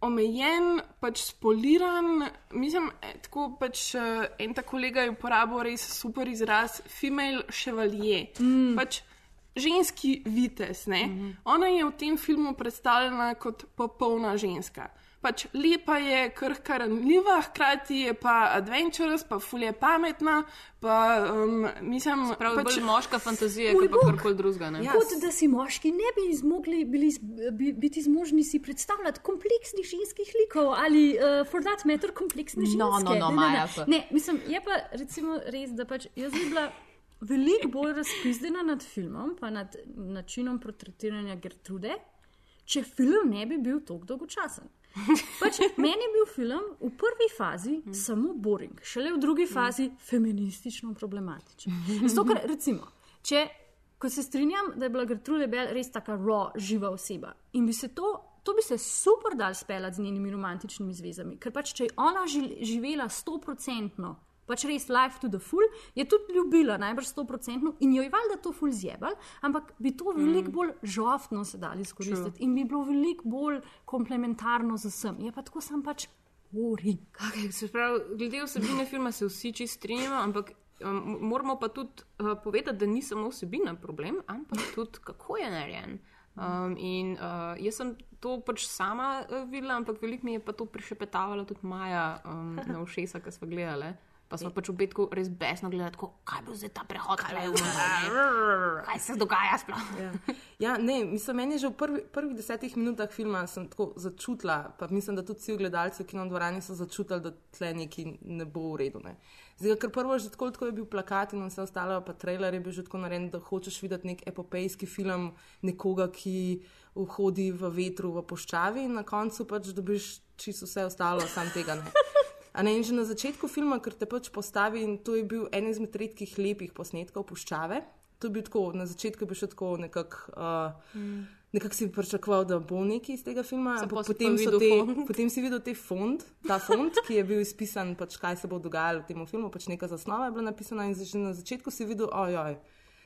omejen, pač spoliran. Mislim, eh, tako pač eh, en ta kolega je uporabil res super izraz, female chevalier. Mm. Pač ženski vitez. Mm -hmm. Ona je v tem filmu predstavljena kot popolna ženska. Pač lepa je, krhka ranljiva, hkrati je pa adventurous, pa fulje pametna. Pa, um, mislim, Prav, pač, bolj moška fantazija, kot pa karkoli drugega. ne. Ja. Kot da si moški ne bi zmogli bili, bi, biti zmožni si predstavljati kompleksnih ženskih likov ali, uh, for that matter, kompleksne ženske. No, no, no, ne, ne, Maja, ne. pa. ne, mislim, je pa recimo res, da pač jaz bi bila veliko bolj razpizdena nad filmom, pa nad načinom portretiranja Gertrude, če film ne bi bil tako dolgočasen. Pač, meni je bil film v prvi fazi mm. samo boring, šele v drugi fazi feministično problematičen. Zato, ker recimo, če, ko se strinjam, da je bila Gertrude Bell res taka raw, živa oseba in bi se to, to bi se super dal speljati z njenimi romantičnimi zvezami, ker pač, če je ona ži- živela stoprocentno. Pač res life to the full, je tudi ljubila, najbrž 100% in jo je valjda to full zjebal, ampak bi to veliko bolj žoftno se dali izkoristiti in bi bilo veliko bolj komplementarno z vsem. Je pa tako sam pač boring. Okay, se pravi, glede vsebine filma se vsi čisto strinjamo, ampak um, moramo pa tudi uh, povedati, da ni samo vsebina problem, ampak tudi kako je narejen. Um, in uh, jaz sem to pač sama uh, videla, ampak veliko mi je pa to prišepetavala tudi Maja um, na ušesa, ki smo gledali. Pa smo pač v petku res besno gledali, tako, kaj bo zdaj ta prehod, kaj, kaj se dogaja sploh. Ja. ja, ne, mislim, meni je že v prvi, prvih desetih minutah filma sem tako začutila, pa mislim, da tudi vsi gledalci v kinodvorani so začutili, da tle nekaj ne bo v redu. Ne. Zdaj, ker prvo že tako, tako je bil plakat in vse ostalo, pa trailer je bil že tako narejen, da hočeš videti nek epopejski film nekoga, ki hodi v vetru v puščavi in na koncu pač dobiš čisto vse ostalo, sam tega ne. Ne, in že na začetku filma, ker te pač postavi, in to je bil en izmed redkih lepih posnetkov puščave. To je bil tako, na začetku je bil še tako nekako. Uh, mm. Nekako si pričakoval, da bo nekaj iz tega filma, ampak potem, te, potem si videl te fond, ta fond, ki je bil izpisan, pač, kaj se bo dogajalo v tem filmu, pač neka zasnova je bila napisana in že na začetku si videl, ojoj.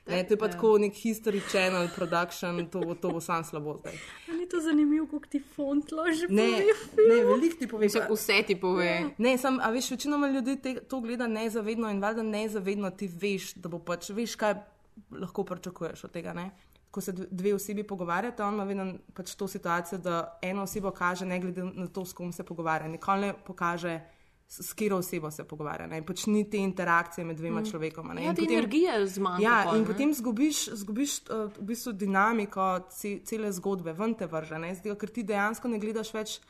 Ne, to je pa Ja. tako nek history channel production, to, bo- to bo sam slabo zdaj. Ali je to zanimivo, kako ti font loži? Ne, ne veliko ti pove. Vse- vse ti pove. Ne, sam, a veš, večinoma ljudi te, to gleda nezavedno in valjda nezavedno ti veš, da bo pač, veš, kaj lahko pričakuješ od tega. Ne? Ko se dve- osebi pogovarjata, on ima vedno pač to situacijo, da eno osebo kaže, ne glede na to, s kom se pogovarja. Nikoli ne pokaže, s, katero osebo se pogovarja. Ne? Pač ni te interakcije med dvema Mm. človekoma. ne. Ja, In te energije zmanjka Ja, pol, in ne. potem zgubiš, zgubiš uh, v bistvu dinamiko ce, cele zgodbe, ven te vrže. Zdaj, ker ti dejansko ne gledaš več,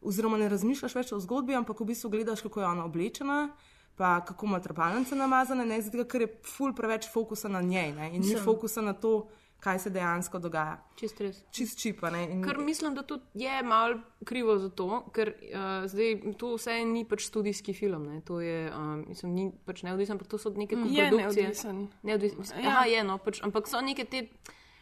oziroma ne razmišljaš več o zgodbi, ampak v bistvu gledaš, kako je ona oblečena. Pa kako ima trpalnice namazane, ne zato, ker je ful preveč fokusa na njej ne? in ni Mislim- fokusa na to, kaj se dejansko dogaja. Čist res. Čist čipa. Ne? In, Kar mislim, da tudi je malo krivo za to, ker uh, zdaj to vse ni pač študijski film. Ne. To je, um, mislim, ni pač neodvisen, ampak to so neke Mm. Je koprodukcije. neodvisen. Neodvisen. Ja. Aha, je, no, pač, ampak so neke te.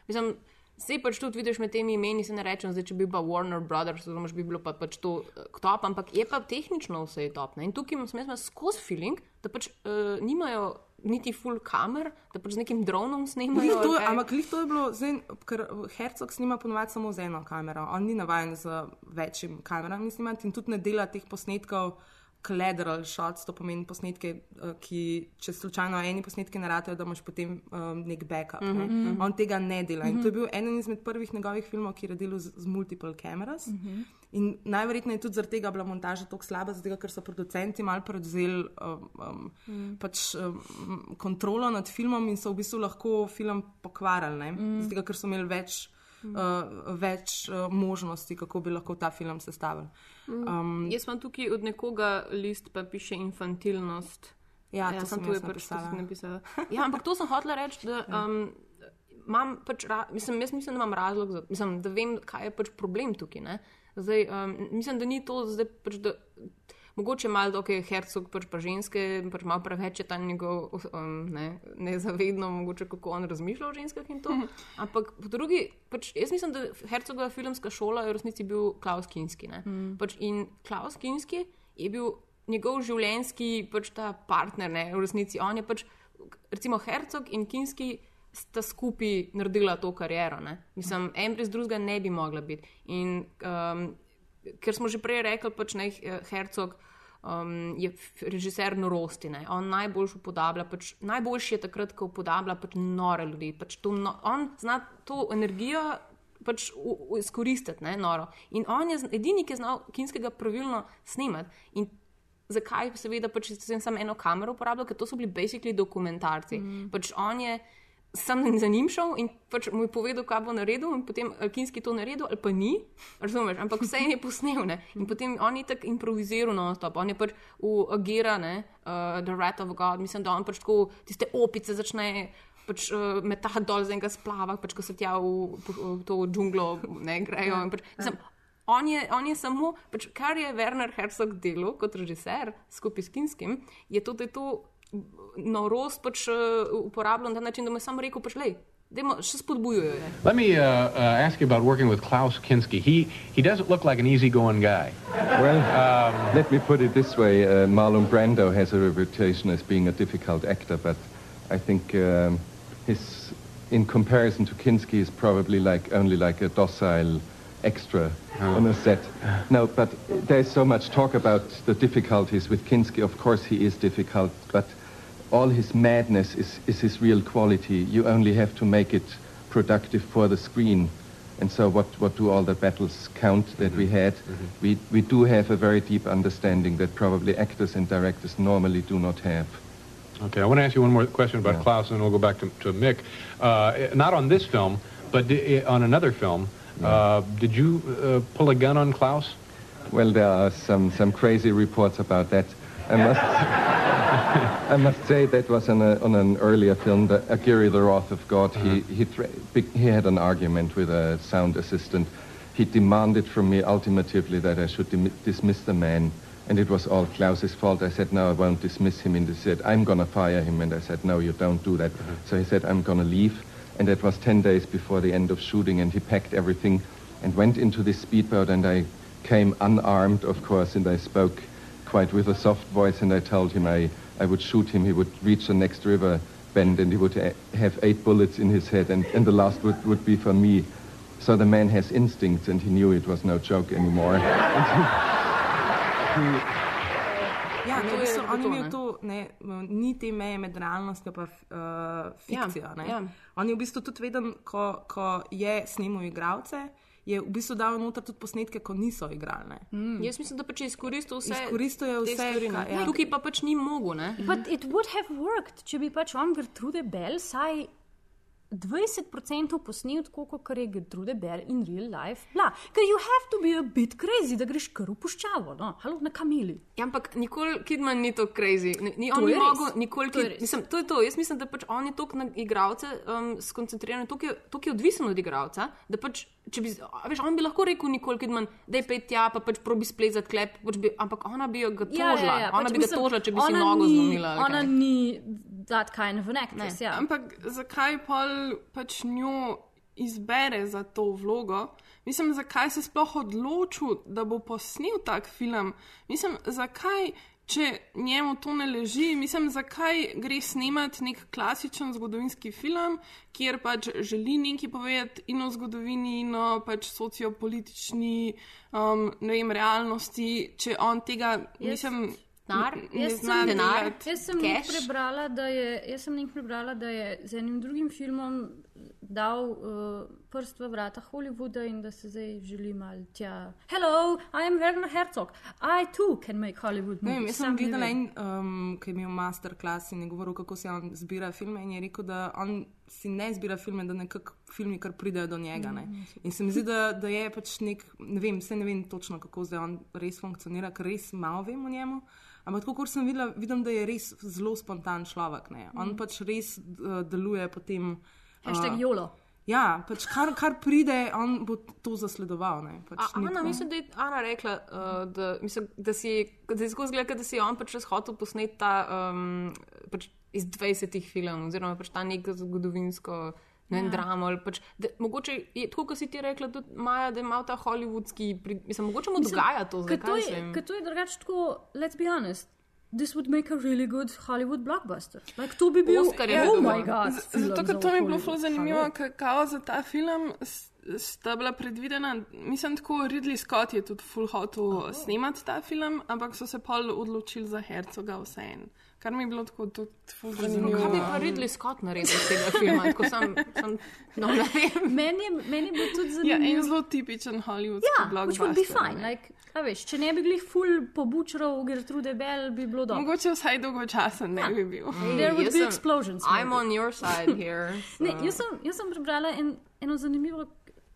Mislim, Zdaj pač tudi vidiš med temi imeni, se ne rečem, zdaj, če bi pa Warner Brothers, oziroma bi bilo pa, pač to eh, top, ampak je pa tehnično vse je top. Ne? In tukaj imam skozi feeling, da pač uh, nimajo niti full kamer, da pač z nekim dronom snemajo. to, ampak glih to je bilo, zdaj, ker Hercog snima ponovadi samo z eno kamero, on ni navaden z večjim kamerami snimati in tudi ne dela teh posnetkov. Collateral shots, to pomeni posnetke, eh, ki, če slučajno eni posnetki naratajo, da imaš potem um, nek backup. Mm Mhm, -hmm. ne? mhm. On tega ne dela. In to je Mhm. bil eden izmed prvih njegovih filmov, ki je delal z, z multiple cameras. Mhm. In najverjetneje je tudi zaradi tega bila montaža tako slaba, zato ker so producenti malo prevzeli um, um, Mm. mm. pač, um, kontrolo nad filmom in so v bistvu lahko film pokvarili, Mm. mm. zato ker so imeli več, Mm. mm. uh, več uh, možnosti, kako bi lahko ta film sestavili. Um, Jaz imam tukaj od nekoga list, pa piše infantilnost. Ja, ja to sem sem tu je jaz pač napisala. to. Ja, ampak to sem hotela reči, da um, imam pač, ra, mislim, jaz mislim, da imam razlog za mislim, da vem, kaj je pač problem tukaj. Ne? Zdaj, um, mislim, da ni to zdaj pač, da. Mogoče malo, da okay, je hercog, pač pa ženske, pač malo preveč je ta njegov um, ne, nezavedno, mogoče kako on razmišlja o ženskah in to. Ampak po drugi, pač, jaz mislim, da hercogova filmska šola je v resnici bil Klaus Kinski. Mm. Pač, in Klaus Kinski je bil njegov življenjski pač, ta partner, ne, v resnici. On je pač, recimo, hercog in Kinski sta skupaj naredila to kariero. Ne. Mislim, en brez drugega ne bi mogla biti. In, um, ker smo že prej rekli, pač ne Hercog. Um, je režiser norosti. Ne? On najbolj upodablja, pač, najboljši je takrat, ko upodablja pač nore ljudi. Pač to, no, on zna to energijo pač u- u- izkoristiti, ne, noro. In on je edini, ki je znal kinskega pravilno snemati. In zakaj, seveda, pač sem samo eno kamero uporabljal, ker to so bili basically dokumentarci. Mm. Pač on je sam za njim šel in pač mu je povedal, kaj bo naredil, in potem ali kinski to naredil, ali pa ni, razumeš, ampak vse je posnel. Ne? In potem on je tako improviziral na stop, on je pač v Agira, ne, uh, The Rat of God, mislim, da on pač tako tiste opice začne. Pač, uh, metati dol z enega splava, pač, ko se tja v, v to džunglo ne grejo. Pač, mislim, on, je, on je samo, pač, kar je Werner Herzog delal kot režiser skupaj s Kinskim, je to, da je to norost pač, uh, uporabljal na ta način, da mu je samo rekel, pač, lej, dajmo, še spodbujajo. je." Let me uh, uh, ask you about working with Klaus Kinski. He he doesn't look like an easygoing guy. Well, let me put it this way: uh, Marlon Brando has a reputation as being a difficult actor, but I think um, his, in comparison to Kinski, is probably like only like a docile extra on a set. No, but there's so much talk about the difficulties with Kinski. Of course, he is difficult, but all his madness is, is his real quality. You only have to make it productive for the screen. And so what, what do all the battles count that we had? We, we do have a very deep understanding that probably actors and directors normally do not have. Okay, I want to ask you one more question about Klaus, and then we'll go back to, to Mick. Uh, not on this film, but di- on another film. Uh, did you uh, pull a gun on Klaus? Well, there are some, some crazy reports about that. I must, I must say that was on, a, uh, on an earlier film, the Aguirre, the Wrath of God. He, uh-huh. he, thre- he had an argument with a sound assistant. He demanded from me ultimately that I should dismiss the man, and it was all Klaus's fault. I said, no, I won't dismiss him. And he said, I'm going to fire him. And I said, no, you don't do that. Uh-huh. So he said, I'm going to leave. And that was 10 days before the end of shooting, and he packed everything and went into this speedboat, and I came unarmed, of course, and I spoke quite with a soft voice, and I told him I, I would shoot him. He would reach the next river bend, and he would ha- have eight bullets in his head, and, and the last would, would be for me. So the man has instincts, and he knew it was no joke anymore. Ja, To ne, je bistvu, on je to, imel ne. to, ne, ni te meje med realnostjo in uh, fikcijo. Ja, Ja, ja. On je v bistvu tudi veden, ko, ko je snimal igralce, je v bistvu dal noter tudi posnetke, ko niso igralne. Mm. Jaz mislim, da pač je izkoristil vse. Izkoristil je vse, stvari, ne. kaj- ja. Tukaj pa pač ni mogel. Ne? But it would have worked, če bi pač on Gertrude Bell vsaj 20% posnel tako, kot je Gertrude Bell in real life. Bla. Ker you have to be a bit crazy, da greš kar v puščavo, no, halo na kameli. Ja, ampak nikoli Kidman ni tako crazy. Ni, ni, To on mogel nikoli. To je Kid, mislim, to je to. Jaz mislim, da pač on je toliko na igralce um, skoncentriran, toliko je, toliko je odvisen od igralca, da pač, če bi, a veš, on bi lahko rekel nikoli Kidman, da je pet tja, pa pač probi splezati klep, pač bi, ampak ona bi ga tožila. ona pač bi ga mislim, tožila, če bi si nogo ni- zlomila. Ona kaj. ni that kind of an actress. Ja. Ampak zakaj pol pač njo izbere za to vlogo? Mislim, zakaj se sploh odločil, da bo posnel tak film? Mislim, zakaj, če njemu to ne leži, mislim, zakaj gre snemati nek klasičen zgodovinski film, kjer pač želi nekaj povedati in o zgodovini, in o pač sociopolitični, um, ne vem, realnosti, če on tega, Jaz- mislim, Denar? ne Jaz sem, delati. jaz sem prebrala, da je, jaz sem nekaj prebrala, da je z enim drugim filmom dal uh, prst v vrata Hollywooda in da se zdaj želi mal tja. Hello, I am Werner Herzog. I too can make Hollywood Ne movies. jaz sem ne vem. en, um, ki je imel masterclass in je govoril, kako se on zbira filme. In je rekel, da on si ne zbira filme, da nekako filmi kar pridejo do njega. Ne. In se mi zdi, da, da je pač nek, ne vem, vse ne vem točno, kako zdaj on res funkcionira, ker res malo vem o njemu. Ampak tako, kot sem videla, vidim, da je res zelo spontan človek. Ne. On Mm. pač res uh, deluje potem. Hashtag uh, YOLO. Ja, pač kar, kar pride, on bo to zasledoval. Ne. Pač A, Ana, tako- mislim, da je Ana rekla, uh, da, mislim, da si, da je skozi gleda, da si on pač res hotel posneti ta um, pač iz 20 filmov, oziroma pač ta nek zgodovinsko. Ne, Ja. ali pač, da, mogoče je tako, kot si ti rekla, tudi Maja, da ima ta hollywoodski, pri- mislim, mogoče mu Mislim, dogaja to, zdaj je, ker to je drugače tako, let's be honest. This would make a really good Hollywood blockbuster. Like, to bi bil, Oscar je oh my god. Zato, za ker to mi je bilo zelo zanimivo, kako za ta film sta bila predvidena. Mislim, tako Ridley Scott je tudi full hotel oh. snemati ta film, ampak so se pol odločili za Hercoga vseeno. Kar mi je bilo tako tudi zanimivo. Kaj bi pa Ridley Scott naredil iz tega filma? Tako sem, sem, no, ne vem. Meni je, meni je bilo tudi Ja, zanimivo. en zelo tipičen hollywoodski Ja, blockbuster. which would be fine. ne. Like, a veš, če ne bi glih full pobučral Gertrude Bell, bi bilo dobro. Mogoče vsaj dolgočasen ne bi bil. There would be sem- explosions. I'm maybe. on your side here. Ne, so- jaz, sem, jaz sem prebrala en, eno zanimivo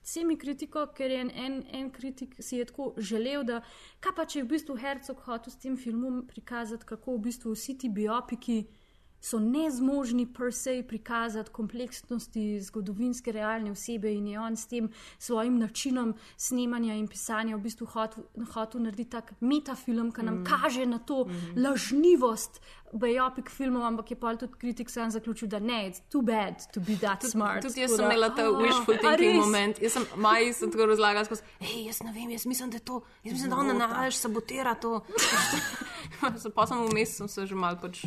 semi kritiko, ker je en, en, en kritik si je tako želel, da kaj pa če je v bistvu Hercog hotel s tem filmom prikazati, kako v bistvu vsi ti biopiki so nezmožni per se prikazati kompleksnosti zgodovinske realne osebe in je on s tem svojim načinom snemanja in pisanja v bistvu hotel, hotel narediti tak metafilm, ki nam Mm. kaže na to Mhm. lažnivost biopik filmov, ampak je pa tudi kritik sam zaključil, da ne, it's too bad to be that Tudi, smart. tudi jaz sem imela ta "Ah, wishful thinking res?" moment. Jaz sem Maji sem tako razlagala skozi, hej, jaz ne vem, jaz mislim, da je to, jaz mislim, da ona Zmota. nalaž sabotira to. pa sem vmes sem se že mal pač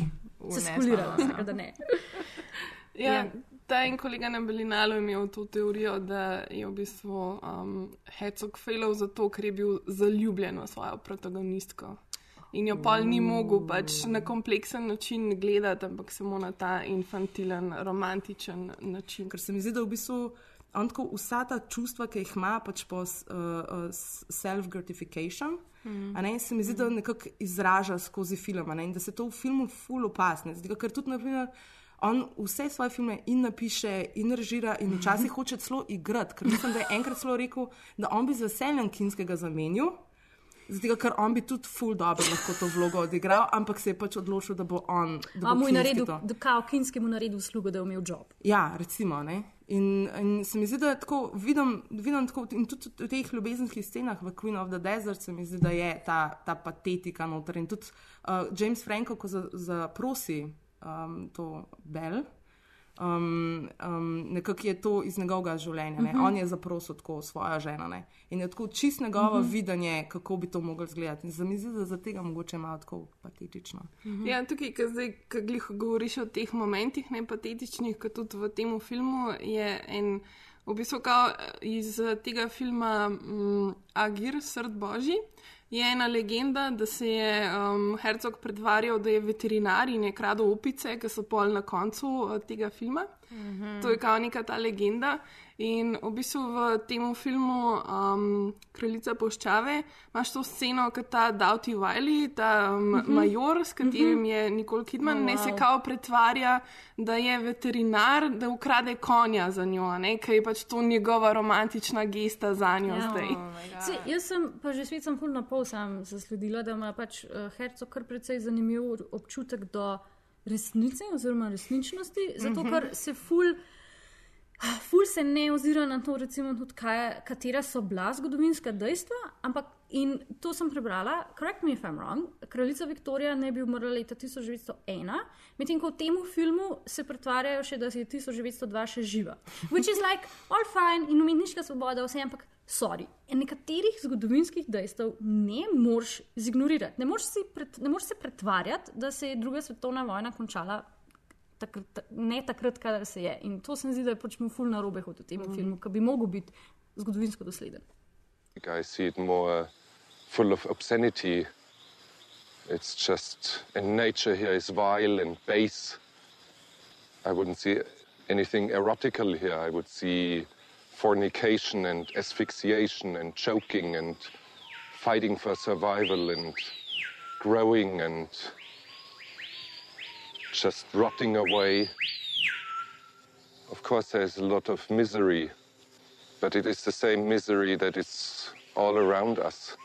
Se skulirala, tako da ne. Ja, Ja. ta en kolega na Belinalu je imel to teorijo, da je v bistvu um, Hercog failal zato, ker je bil zaljubljen v svojo protagonistko. In jo pol ni mogel pač na kompleksen način gledati, ampak samo na ta infantilen, romantičen način. Ker se mi zdi, da v bistvu on tako vsa ta čustva, ki jih ima, pač po uh, uh, self-gratification. A Ne, se mi zdi, da nekako izraža skozi film ne, in da se to v filmu ful opasne. Zdi, ker tudi, naprimer, on vse svoje filme in napiše, in režira, in včasih hoče celo igrati. Ker mislim, da je enkrat celo rekel, da on bi z veseljem kinskega zamenil. Zato, ker on bi tudi ful dobro lahko to vlogo odigral, ampak se je pač odločil, da bo on. Da bo mu je naredil, to. kao Kinski mu naredil uslugo, da je imel job. Ja, recimo. Ne? In, in se mi zdi, da tako vidim, vidim tako, in tudi v teh ljubezenskih scenah v Queen of the Desert se mi zdi, da je ta, ta patetika noter. In tudi uh, James Franco, ko za- zaprosi um, to Bell, um, um, nekako je to iz njegovega življenja. Ne? Mhm. On je zaprosil tako svojo ženo. Ne? In je tako čist njegovo Mhm. videnje, kako bi to moglo izgledati. Zdi, da za tega mogoče malo tako patetično. Ja, tukaj, ko zdaj, ko glih govoriš o teh momentih, ne patetičnih, kot tudi v tem filmu, je en, v bistvu, kao iz tega filma um, Agir, Srd Božji. Je ena legenda, da se je um, Hercog predvarjal, da je veterinar in je kradel opice, ki so pol na koncu uh, tega filma. Mhm. To je kao neka ta legenda. In v bistvu v tem filmu um, Kraljica poščave imaš to sceno, kot ta Doughty Wiley, ta um, Mhm. major, s katerim Mhm. je Nicole Kidman, Oh, ne se wow. kao pretvarja, da je veterinar, da ukrade konja za njo, ne? ker je pač to njegova romantična gesta za njo Ja. zdaj. Se, jaz sem pa že svet sem ful na pol sam zasledila, da ima pač uh, Hercog kar precej zanimiv občutek do resnice oziroma resničnosti, zato Mhm. ker se ful. Ful se ne ozira na to, recimo, tudi kaj, katera so bila zgodovinska dejstva, ampak in to sem prebrala, correct me if I'm wrong, kraljica Viktorija ne bi umrla leta 1901, medtem ko v tem filmu se pretvarjajo še, da je 1902 še živa. Which is like, all fine in umetniška svoboda, vse, ampak sorry. In nekaterih zgodovinskih dejstev ne moreš zignorirati. Ne moreš, pret, ne moreš se pretvarjati, da se je druga svetovna vojna končala takrat, ta- ne takrat, kadar se je. In to se mi zdi, da je pač mu ful na robe hod v tem mm. filmu, ki bi mogel biti zgodovinsko dosleden. I see it more uh, full of obscenity. It's just, and nature here is vile and base. I wouldn't see anything erotical here. I would see fornication and asphyxiation and choking and fighting for survival and growing and just rotting away. Of course, there's a lot of misery, but it is the same misery that is all around us.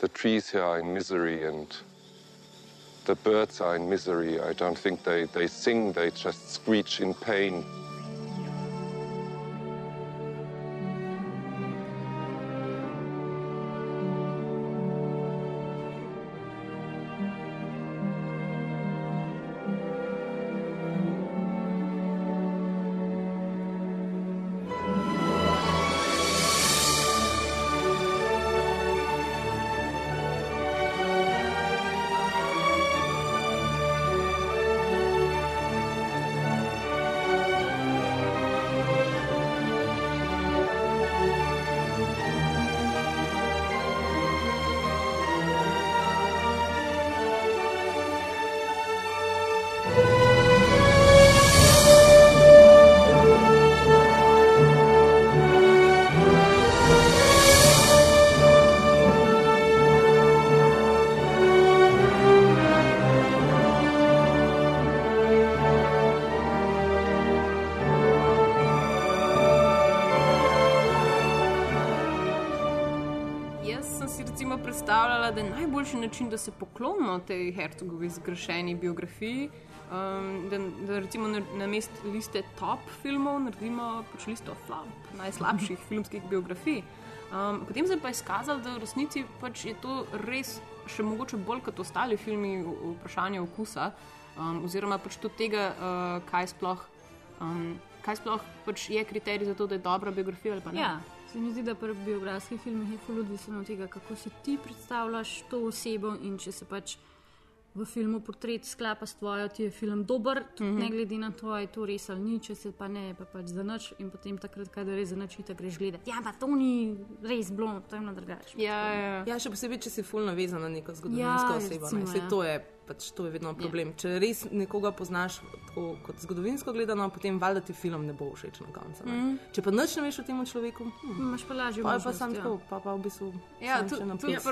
The trees here are in misery and the birds are in misery. I don't think they, they sing, they just screech in pain. Najboljši način, da se poklonimo tej hercogovi zgrešeni biografiji. Um, da, da recimo na, na mest liste top filmov naredimo pač listo flop, najslabših filmskih biografij. Um, potem se je pa izkazalo, da v resnici pač je to res še mogoče bolj kot ostali filmi vprašanje okusa, um, oziroma pač tudi tega, uh, kaj sploh, um, kaj sploh pač je kriterij za to, da je dobra biografija ali pa ne. Ja, se mi zdi, da pri biografskih filmih je zelo odvisno od tega, kako si ti predstavljaš to osebo in če se pač v filmu portret sklapa s tvojo, ti je film dober, tudi Mhm. ne glede na to, ali je to res ali ni, če se pa ne, pa pač za nič in potem takrat, kadar je za nič, tako greš gledati. Ja, pa to ni res bilo, to je na drugače. Ja, ja. Ja, še posebej, če si fulno navezan na neko zgodovinsko Ja, osebo. recimo, ne. Ja. to je, pač, to je vedno problem. Ja. Če res nekoga poznaš tako, kot zgodovinsko gledano, potem valjda ti film ne bo všeč na koncu. ne. Mhm. Če pa nič ne veš o tem človeku, hm, Imaš pa lažje pa je pa sam ja. tako, pa, pa v bistvu Ja, tu- na tudi plus.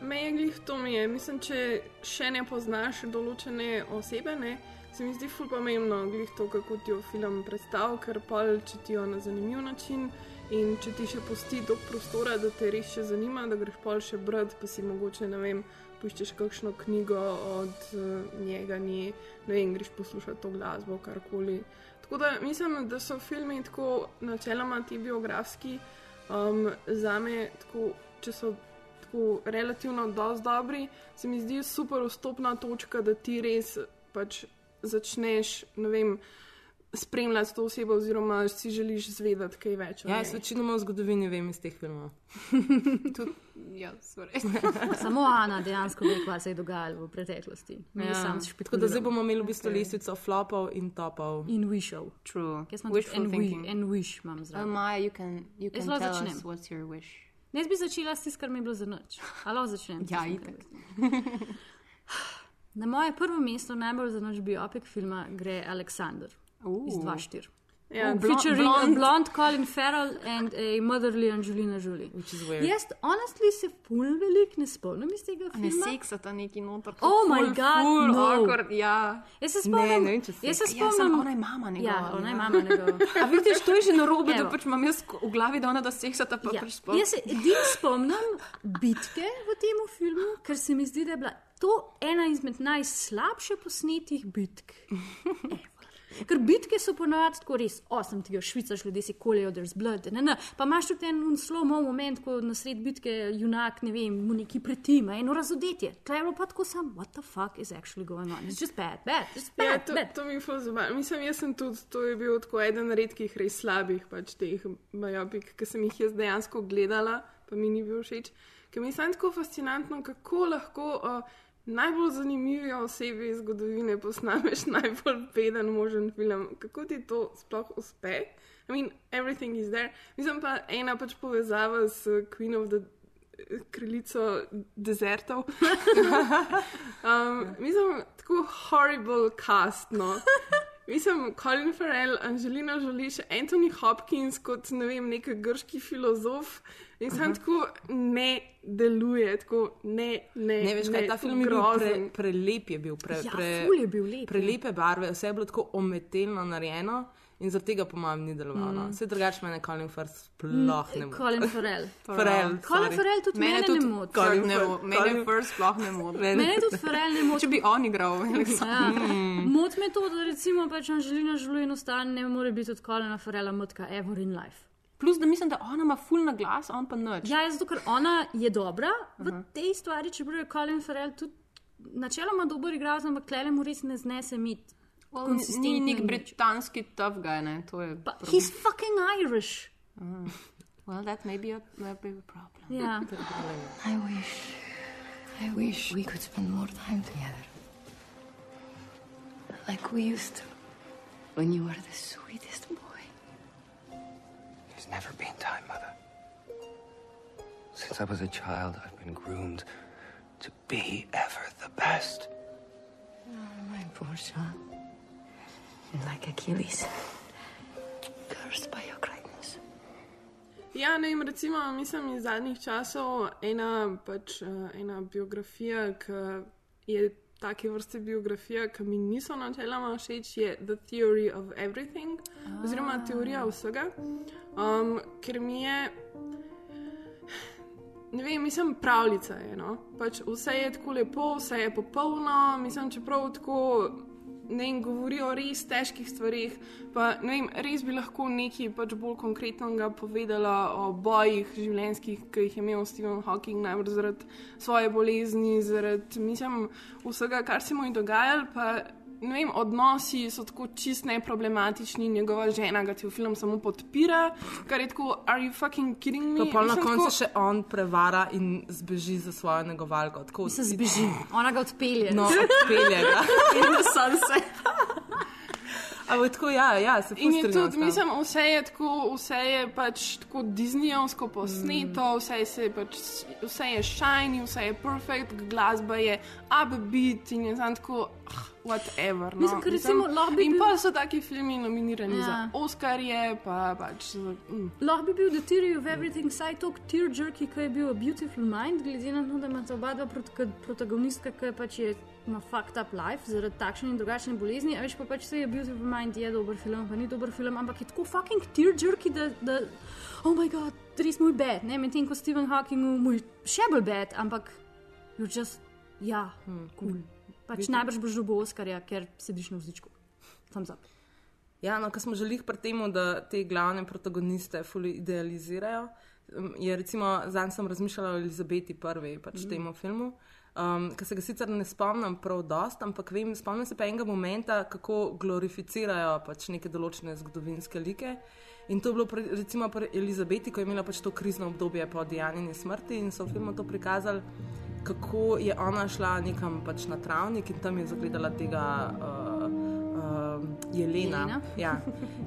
Me je glih to mi je. Mislim, če še ne poznaš določene osebe, ne, se mi zdi ful pomembno, glih to, kako ti jo film predstavlja, ker pol, če ti jo na zanimiv način in če ti še pusti dovolj prostora, da te res še zanima, da greš pol še brati, pa si mogoče, ne vem, poiščeš kakšno knjigo od uh, njega, nje, ne vem, greš poslušati to glasbo, karkoli. Tako da mislim, da so filmi tako načeloma ti biografski, um, za me, tako, če so tako relativno dosti dobri, se mi zdi super vstopna točka, da ti res pač začneš, ne vem, spremljati to osebo, oziroma si želiš zvedeti kaj več. o Ja, jaz večinoma o zgodovini vem iz teh filmov. Ja, sorry. Samo Ana dejansko ve, kaj se je dogajalo v preteklosti. Mi Ja. Tako da zdaj bomo imeli v bistvu lestvico flopov in topov. In wishov. True. Jaz imam Wishful tudi en, wish, imam Oh, zraven. Maja, you can, you can Jaz lahko tell us what's your wish. Ne, bi začela s tistim, kar mi je bilo za noč. Ali začnem? Ja. Na moje prvo mesto, najbolj za noč biopik filma, gre Aleksandr Uh. iz 2-4. Ja, Oh, blond- featuring blond- blond. a blonde Colin Farrell and a motherly Angelina Jolie. weird. Jaz, honestly, se pol velik ne spomnim iz tega A ne filma. seksata neki noter. Oh ful, my god, ful no. awkward, ja. Jaz se spomnim, ne vem, če jaz se Ja, spomnim, samo ona je mama njegova, Ja, ona je ja. mama njegova. A vidiš, to je že narobe, da Evo. pač imam jaz v glavi, da ona da seksata, pa Ja. pač sploh. Jaz se edino spomnim bitke v tem filmu, ker se mi zdi, da je bila to ena izmed najslabše posnetih bitk. ever. Ker bitke so ponovadi tako res, osem ti jo švicaš, ljudje si kolijo, there's blood. Ne, ne. Pa imaš tudi en slow mo moment, ko na sred bitke junak, ne vem, mu neki pretima, eno razodetje. Tle je pa tako sam, what the fuck is actually going on? It's just bad, bad, just bad, Ja, to, bad. to mi je zabavno. Mislim, jaz sem tudi, to je bil tako eden redkih res slabih pač teh biopik, ki sem jih jaz dejansko gledala, pa mi ni bil všeč. Ker mi je samo tako fascinantno, kako lahko uh, najbolj zanimivi osebi iz zgodovine posnameš najbolj beden možen film. Kako ti to sploh uspe? I mean, everything is there. Mislim pa ena pač povezava s Queen of the kraljico dezertov. um, mislim, tako horrible cast. Mislim, Colin Farrell, Angelina Jolie, še Anthony Hopkins kot ne vem, nek grški filozof. In sam tako ne deluje, tako ne, ne. Ne veš, kaj ta tako film je bil pre, prelep, je bil pre, Ja, pre, je bil lep, ja. prelepe barve, vse je bilo tako ometelno narejeno in zaradi tega, po mojem, ni delovalo. Mm. Mm. Vse drugače mene Colin Farrell sploh ne moti. Colin Farrell. Farrell, Colin. Farrell tudi mene, tudi ne moti. Colin ne Fir- mo- Mene Colin- first sploh ne moti. Mene tudi Farrell ne moti. Če bi on igral. Ja. Mot me to, da recimo pač Anželina Žulu in ostali ne more biti od Colina Farrella motka ever in life. Plus, da mislim, da ona ima full na glas, on pa nič. Ja, zato ker ona je dobra v tej stvari, čeprav je Colin Farrell tudi načeloma dober igralec, ampak klele mu res ne znese mit. Well, ni nek britanski tough guy, ne, to je. But he's fucking Irish. Uh, well, that may be a, a problem. Ja. I wish. I wish we could spend more time together. Like we used to. When you were the sweetest boy. There's never been time, Mother. Since I was a child, I've been groomed to be ever the best. Oh, my poor son. Like Achilles. Cursed by your greatness. Ja, ne vem, recimo, mislim iz zadnjih časov ena, pač, uh, ena biografija, ki je take vrste biografija, ki mi niso načeloma všeč, je The Theory of Everything, oziroma teorija vsega. Um, ker mi je. ne vem, mislim, pravljica je. No? Pač vse je tako lepo, vse je popolno, mislim, čeprav tako. Ne vem, govorijo o res težkih stvarih. Pa, ne vem, res bi lahko nekaj pač bolj konkretnega povedala o bojih življenjskih, ki jih je imel Stephen Hawking, najbolj zaradi svoje bolezni, zaradi mislim, vsega, kar se mu je dogajalo. Pa, ne vem, odnosi so tako čist neproblematični, njegova žena ga ti v filmu samo podpira, kar je tako, are you fucking kidding me? Pa pol na koncu tako- še on prevara in zbeži za svojo negovalko. Tako, Se zbeži, ona ga odpelje. No, odpelje ga. In na sunset. Ampak tako, ja, ja se In je tudi, mislim, vse je tako, vse je pač tako Disneyovsko posneto, mm. vse, se je pač, vse je shiny, vse je perfect, glasba je upbeat in je znam tako, whatever. No. Mislim, ker recimo lahko bi In bil- pa so taki filmi nominirani ja. Za Oscarje, pa pač. za- Mm. Lahko bi bil The Theory of Everything, saj to tear jerky, ki je bil A Beautiful Mind, glede na to, da imata oba dva prot- protagonistka, ki pač je ima fucked up life zaradi takšne in drugačne bolezni. A veš pa pač se je Beautiful Mind je dober film, pa ni dober film, ampak je tako fucking tear jerky, da, da oh moj bog, res moj bed, ne medtem ko Stephen Hawking moj še bolj bed, ampak you're just, ja, hmm, cool. Pač Vidite? najbrž boš dobil Oscarja, ker sediš na vzičku. Thumbs up. Ja, no, ko smo želeli pri tem, da te glavne protagoniste fully idealizirajo, je recimo, zdaj sem razmišljala o Elizabeti I, pač mm. temu filmu. Um, ki se ga sicer ne spomnim prav dost, ampak vem, spomnim se pa enega momenta, kako glorificirajo pač neke določene zgodovinske like. In to je bilo pri, recimo pri Elizabeti, ko je imela pač to krizno obdobje po dejanjeni smrti in so v filmu to prikazali, kako je ona šla nekam pač na travnik in tam je zagledala tega. Uh, uh, Jelena. Jelena. Ja.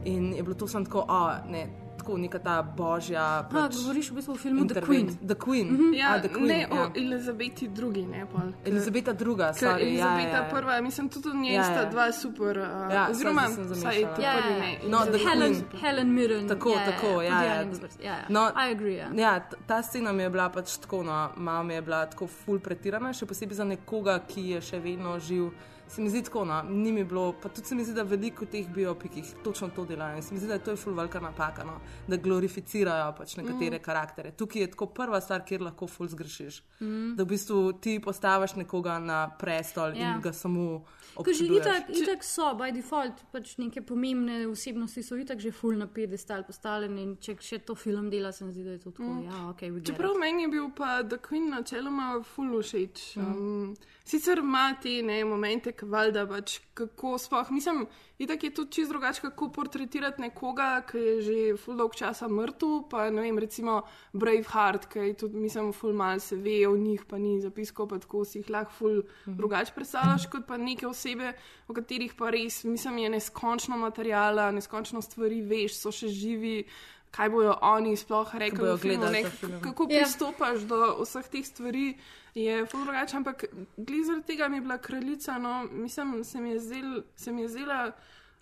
In je bilo to samo tako, o, ne, tako neka ta božja. Ha, Pač, govoriš v bistvu o filmu The. Queen. The Queen. Mhm. Ja, A, The Queen, ne ja. o Elizabeti II, ne pa. Elizabeta II, sorry, Elizabeta ja, ja, ja. I, mislim, tudi od nje Ja, sta ja. dva super. Uh, Ja, oziroma, vsaj ta Ja, prvi ja, ne. ja. No, The Helen, Queen. Helen Mirren. Tako, ja, tako, ja, ja, ja. Ja, ja. No, I agree, ja. Ja, ta scena mi je bila pač tako, no, malo mi je bila tako ful pretirana, še posebej za nekoga, ki je še vedno živ. Se mi zdi tako, no, ni mi bilo, pa tudi se mi zdi, da veliko teh biopikih točno to delajo. In se mi zdi, da je to je ful velika napaka, no, da glorificirajo pač nekatere mm. karaktere. Tukaj je tako prva stvar, kjer lahko ful zgrešiš. Mm. Da v bistvu ti postaviš nekoga na prestol Ja. in ga samo Ker že itak, itak so, by default, pač neke pomembne osebnosti so itak že full na pedestal postavljene in če še to film dela, se mi zdi, da je to tako. Mm. Mm. Ja, okay, Čeprav meni je bil pa The Queen načeloma ful všeč. Mhm. Um, sicer ima te ne, momente, ki valjda pač kako sploh. Mislim, itak je tudi čisto drugače, kako portretirati nekoga, ki je že ful dolg časa mrtev. Pa ne vem, recimo Braveheart, ki je tudi, mislim, ful mal se ve o njih, pa ni zapiskov, pa tako si jih lahko ful Mhm. drugače predstavljaš kot pa neke osebe, o katerih pa res, mislim, je neskončno materijala, neskončno stvari veš, so še živi. Kaj bojo oni sploh rekli, bojo filmu, ne, kako Ja. pristopaš do vseh teh stvari, je ful drugače. Ampak zaradi tega mi je bila kraljica, no, mislim, se mi je, zel, se mi je zdela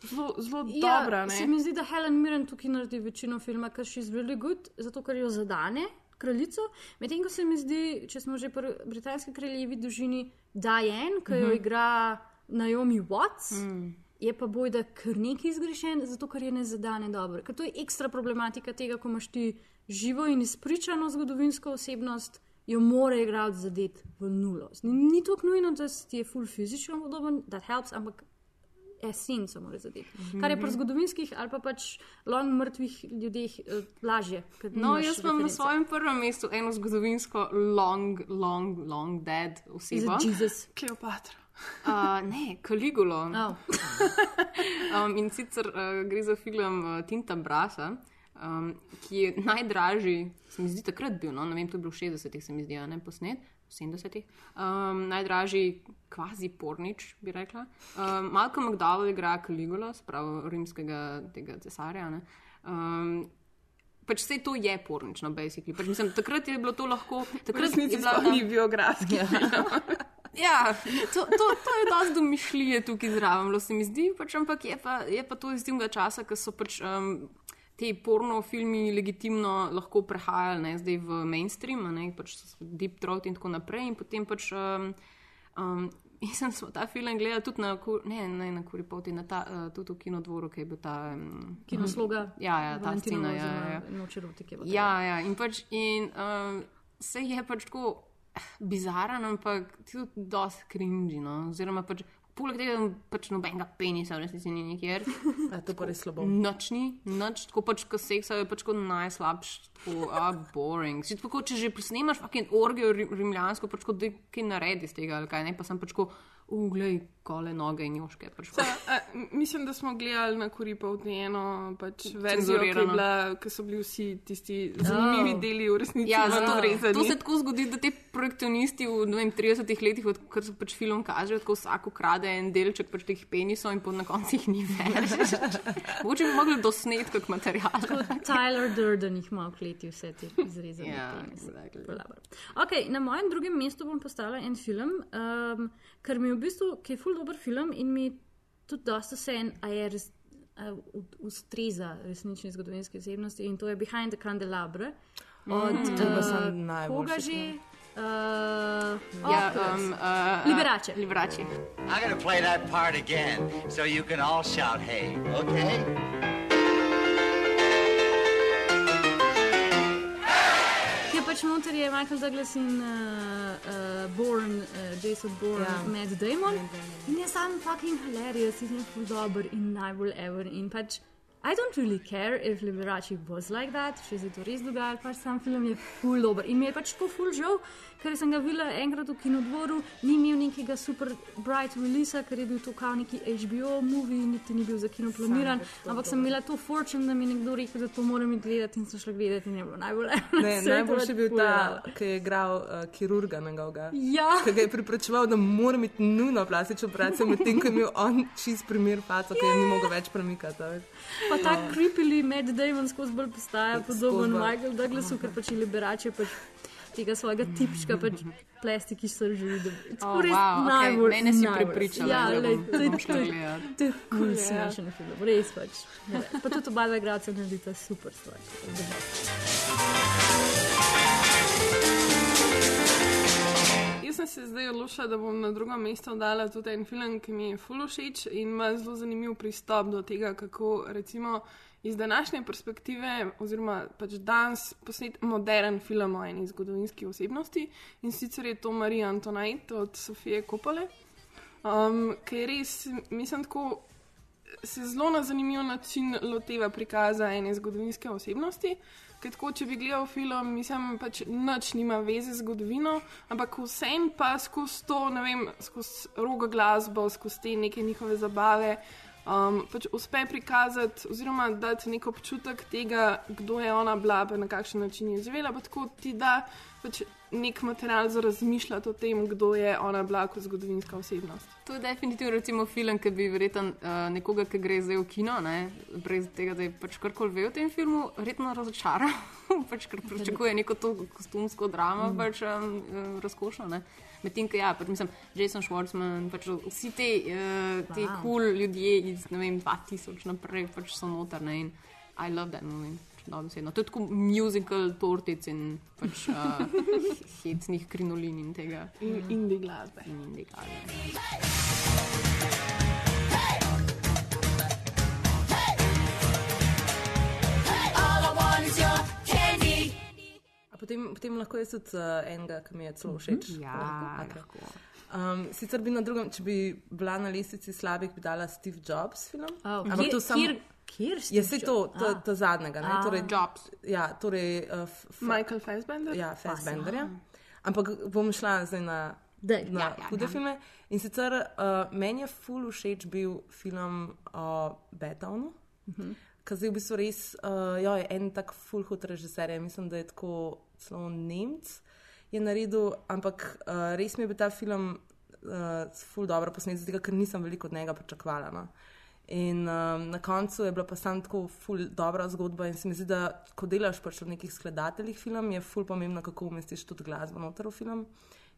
zelo, zelo Ja, dobra. se Ne? mi zdi, da Helen Mirren tukaj naredi večino filma, ker she's really good, zato ker jo zadane. Kraljico, medtem ko se mi zdi, če smo že pri britanski kraljevi družini, Diane, ki jo Mhm. igra Naomi Watts, mm. Je pa boj, da kar nekaj zgrešen, zato ker je ne zadane dobro. Ker to je ekstra problematika tega, ko imaš ti živo in izpričano zgodovinsko osebnost, jo mora igrati zadet v nulo. Ni, ni tako nujno, da si ti je full fizično podoben, that helps, ampak esenco mora zadeti. Kar je pri Mhm. zgodovinskih ali pa pač long mrtvih ljudeh eh, lažje. No, jaz imam na svojem prvem mestu eno zgodovinsko long, long, long dead osebo. Jesus? Kleopatra. Uh, ne, Kaligulo. Oh. um, in sicer uh, gre za film uh, Tinta Brasa, um, ki je najdražji, se mi zdi takrat bil, no, ne vem, to je bilo v 60-ih, se mi zdi, ne posnet. v 70-ih. Um, najdražji kvazi pornič, bi rekla. Um, Malcolm McDowell igra Caligula, spravo rimskega tega cesarja. ne. Um, pač vse to je pornično, basically. Pač mislim, takrat je bilo to lahko. Takrat resnici je bila sploh ni biografski Ja, to, to, to je dosti domišljije tukaj zraven, se mi zdi, pač, ampak je pa, je pa to iz tega časa, ko so pač um, ti pornofilmi legitimno lahko prehajali ne, zdaj v mainstream, a ne, pač Deep Throat in tako naprej. In potem pač. Um, um, Mislim, smo ta film gledali tudi na, ne, ne na Kuripoti, na ta, uh, tudi v kinodvoru, ki je bil ta. Um, Kinosloga. Ja, ja, ta scena. Ja, ja, ja. oziroma Noč erotike. Ja, ja, in pač. In, um, se je pač tako eh, bizaren, ampak tudi dosti cringy. No? Oziroma, pač, poleg tega pač nobenega penisa, v resnici ni nikjer. A, to pa res slabo. Nočni, noč, tako pač, ko seksa je pač kot najslabši, tako a, boring. Si, tako, če že posnemaš fucking orgijo rim, rimljansko, pač kot da kaj naredi iz tega, ali kaj ne, pa sem pač tako, uglej, kole, noge in joške. Pač, Se, a, mislim, da smo gledali na Kuripavti eno pač verzijo, ki, bila, ki so bili vsi tisti zanimivi deli v resnici. Ja, zato, rezani. to se tako zgodi, da ti projekcionisti v vem, 30 letih, ko se pač film kaže, tako vsak ukrade en delček pač teh penisov in po na koncu jih ni več. Mogoče bi mogli dosnet kot material. Tyler Durden jih ima v kleti vse te izrezane. Ja, exactly. Okay, na mojem drugem mestu bom postavila en film, um, ker mi je v bistvu, ki je ful dober film in mi tudi dosta se en, a je res, a, ustreza resnični zgodovinski osebnosti in to je Behind the Candelabra od Mm, pa eh, sem najboljši koga že? Uh, Ja, um, uh, Liberace. Liberace. I'm gonna play that part again so you can all shout hey, okay? Pač noter je Michael Douglas in uh, uh, Bourne, uh, Jason Bourne, Ja. ja. Matt Damon. In je sam fucking hilarious in je full dober in najbolj ever. In pač, I don't really care if Liberace was like that, če se to res dogajalo, pač sam film je full dober. In mi je pač tako full žal, ker sem ga videla enkrat v kinodvoru, ni imel nekega super bright releasa, ker je bil to kao neki HBO movie, niti ni bil za kino planiran, ampak sem imela to fortune, da mi je nekdo rekel, da to moram iti gledati in sem šla gledati in je bilo najbolj ever. Ne, najboljši je bil ta, ki je igral uh, kirurga njegovega. Ja. Ki ga je pripričeval, da mora imeti nujno plastično operacijo, medtem ko je imel on čist primer faco, ki je ni mogel več premikati. a veš. Pa ta creepily Matt Damon skozi bolj postaja podoben. Michael Douglasu, ker pač je liberače pač tega svojega tipčka pač plastiki sržili. Oh, wow, okej, mene si prepričala, Ja, da lej, bom- to je bom šla to je- gledat. to je kul Ja. smešen film, res pač. Ne, Pa tudi oba dva igralca naredita super stvar. Jaz sem se zdaj odločila, da bom na drugo mesto dala tudi en film, ki mi je fulo všeč in ima zelo zanimiv pristop do tega, kako recimo iz današnje perspektive, oziroma pač danes posnet modern film o eni zgodovinski osebnosti in sicer je to Marija Antoinette od Sofije Kopale, um, ki je res, mislim, tako se zelo na zanimiv način loteva prikaza ene zgodovinske osebnosti. Ker tako, če bi gledal film, mislim, pač nič nima veze z zgodovino, ampak vsem pa skozi to, ne vem, skozi rogo glasbo, skozi te neke njihove zabave, um, pač uspe prikazati oziroma dati nek občutek tega, kdo je ona bila, na kakšen način je živela, pa tako ti da pač nek material za razmišljati o tem, kdo je ona bila kot zgodovinska osebnost. To je definitivno recimo film, ki bi verjetno uh, nekoga, ki gre zdaj v kino, ne, brez tega, da je pač karkoli ve o tem filmu, verjetno razočaral, pač ker pričakuje neko to kostumsko dramo, mm. pač um, razkošno. Ne. Medtem, ko ja, pač mislim, Jason Schwartzman, pač vsi te, uh, te Wow. kul cool ljudje iz ne vem, 2000 naprej pač so notrne in I love that movie. pač dobesedno. To je tako musical tortic in pač uh, hecnih krinolin in tega. In indie glasbe. In indie glasbe. All I want is your potem, potem lahko jaz tudi uh, enega, ki mi je celo všeč. Ja, lahko. Um, sicer bi na drugem, če bi bila na lestvici slabih, bi dala Steve Jobs film. Oh, Ampak kjer- to samo- kjer- kjer Steve Je se to, Jobs? to, Ah. to zadnjega, ne? Ah. Torej, Jobs. Ja, torej. Uh, Michael Fassbender? Ja, Fassbender. Ja. Ampak bom šla zdaj na, Daj. na Ja, ja, hude ja. filme. In sicer uh, meni je ful všeč bil film o Betonu. Mhm. Ker zdaj v bistvu res uh, jo, je en tak full hud režiser, ja, mislim, da je tako celo Nemc je naredil, ampak uh, res mi je bil ta film uh, full dobro posnet, zato ker nisem veliko od njega pričakovala. No. In um, na koncu je bila pa sam tako ful dobra zgodba in se mi zdi, da ko delaš pač v nekih skladateljih film, je ful pomembno, kako umestiš tudi glasbo noter v film.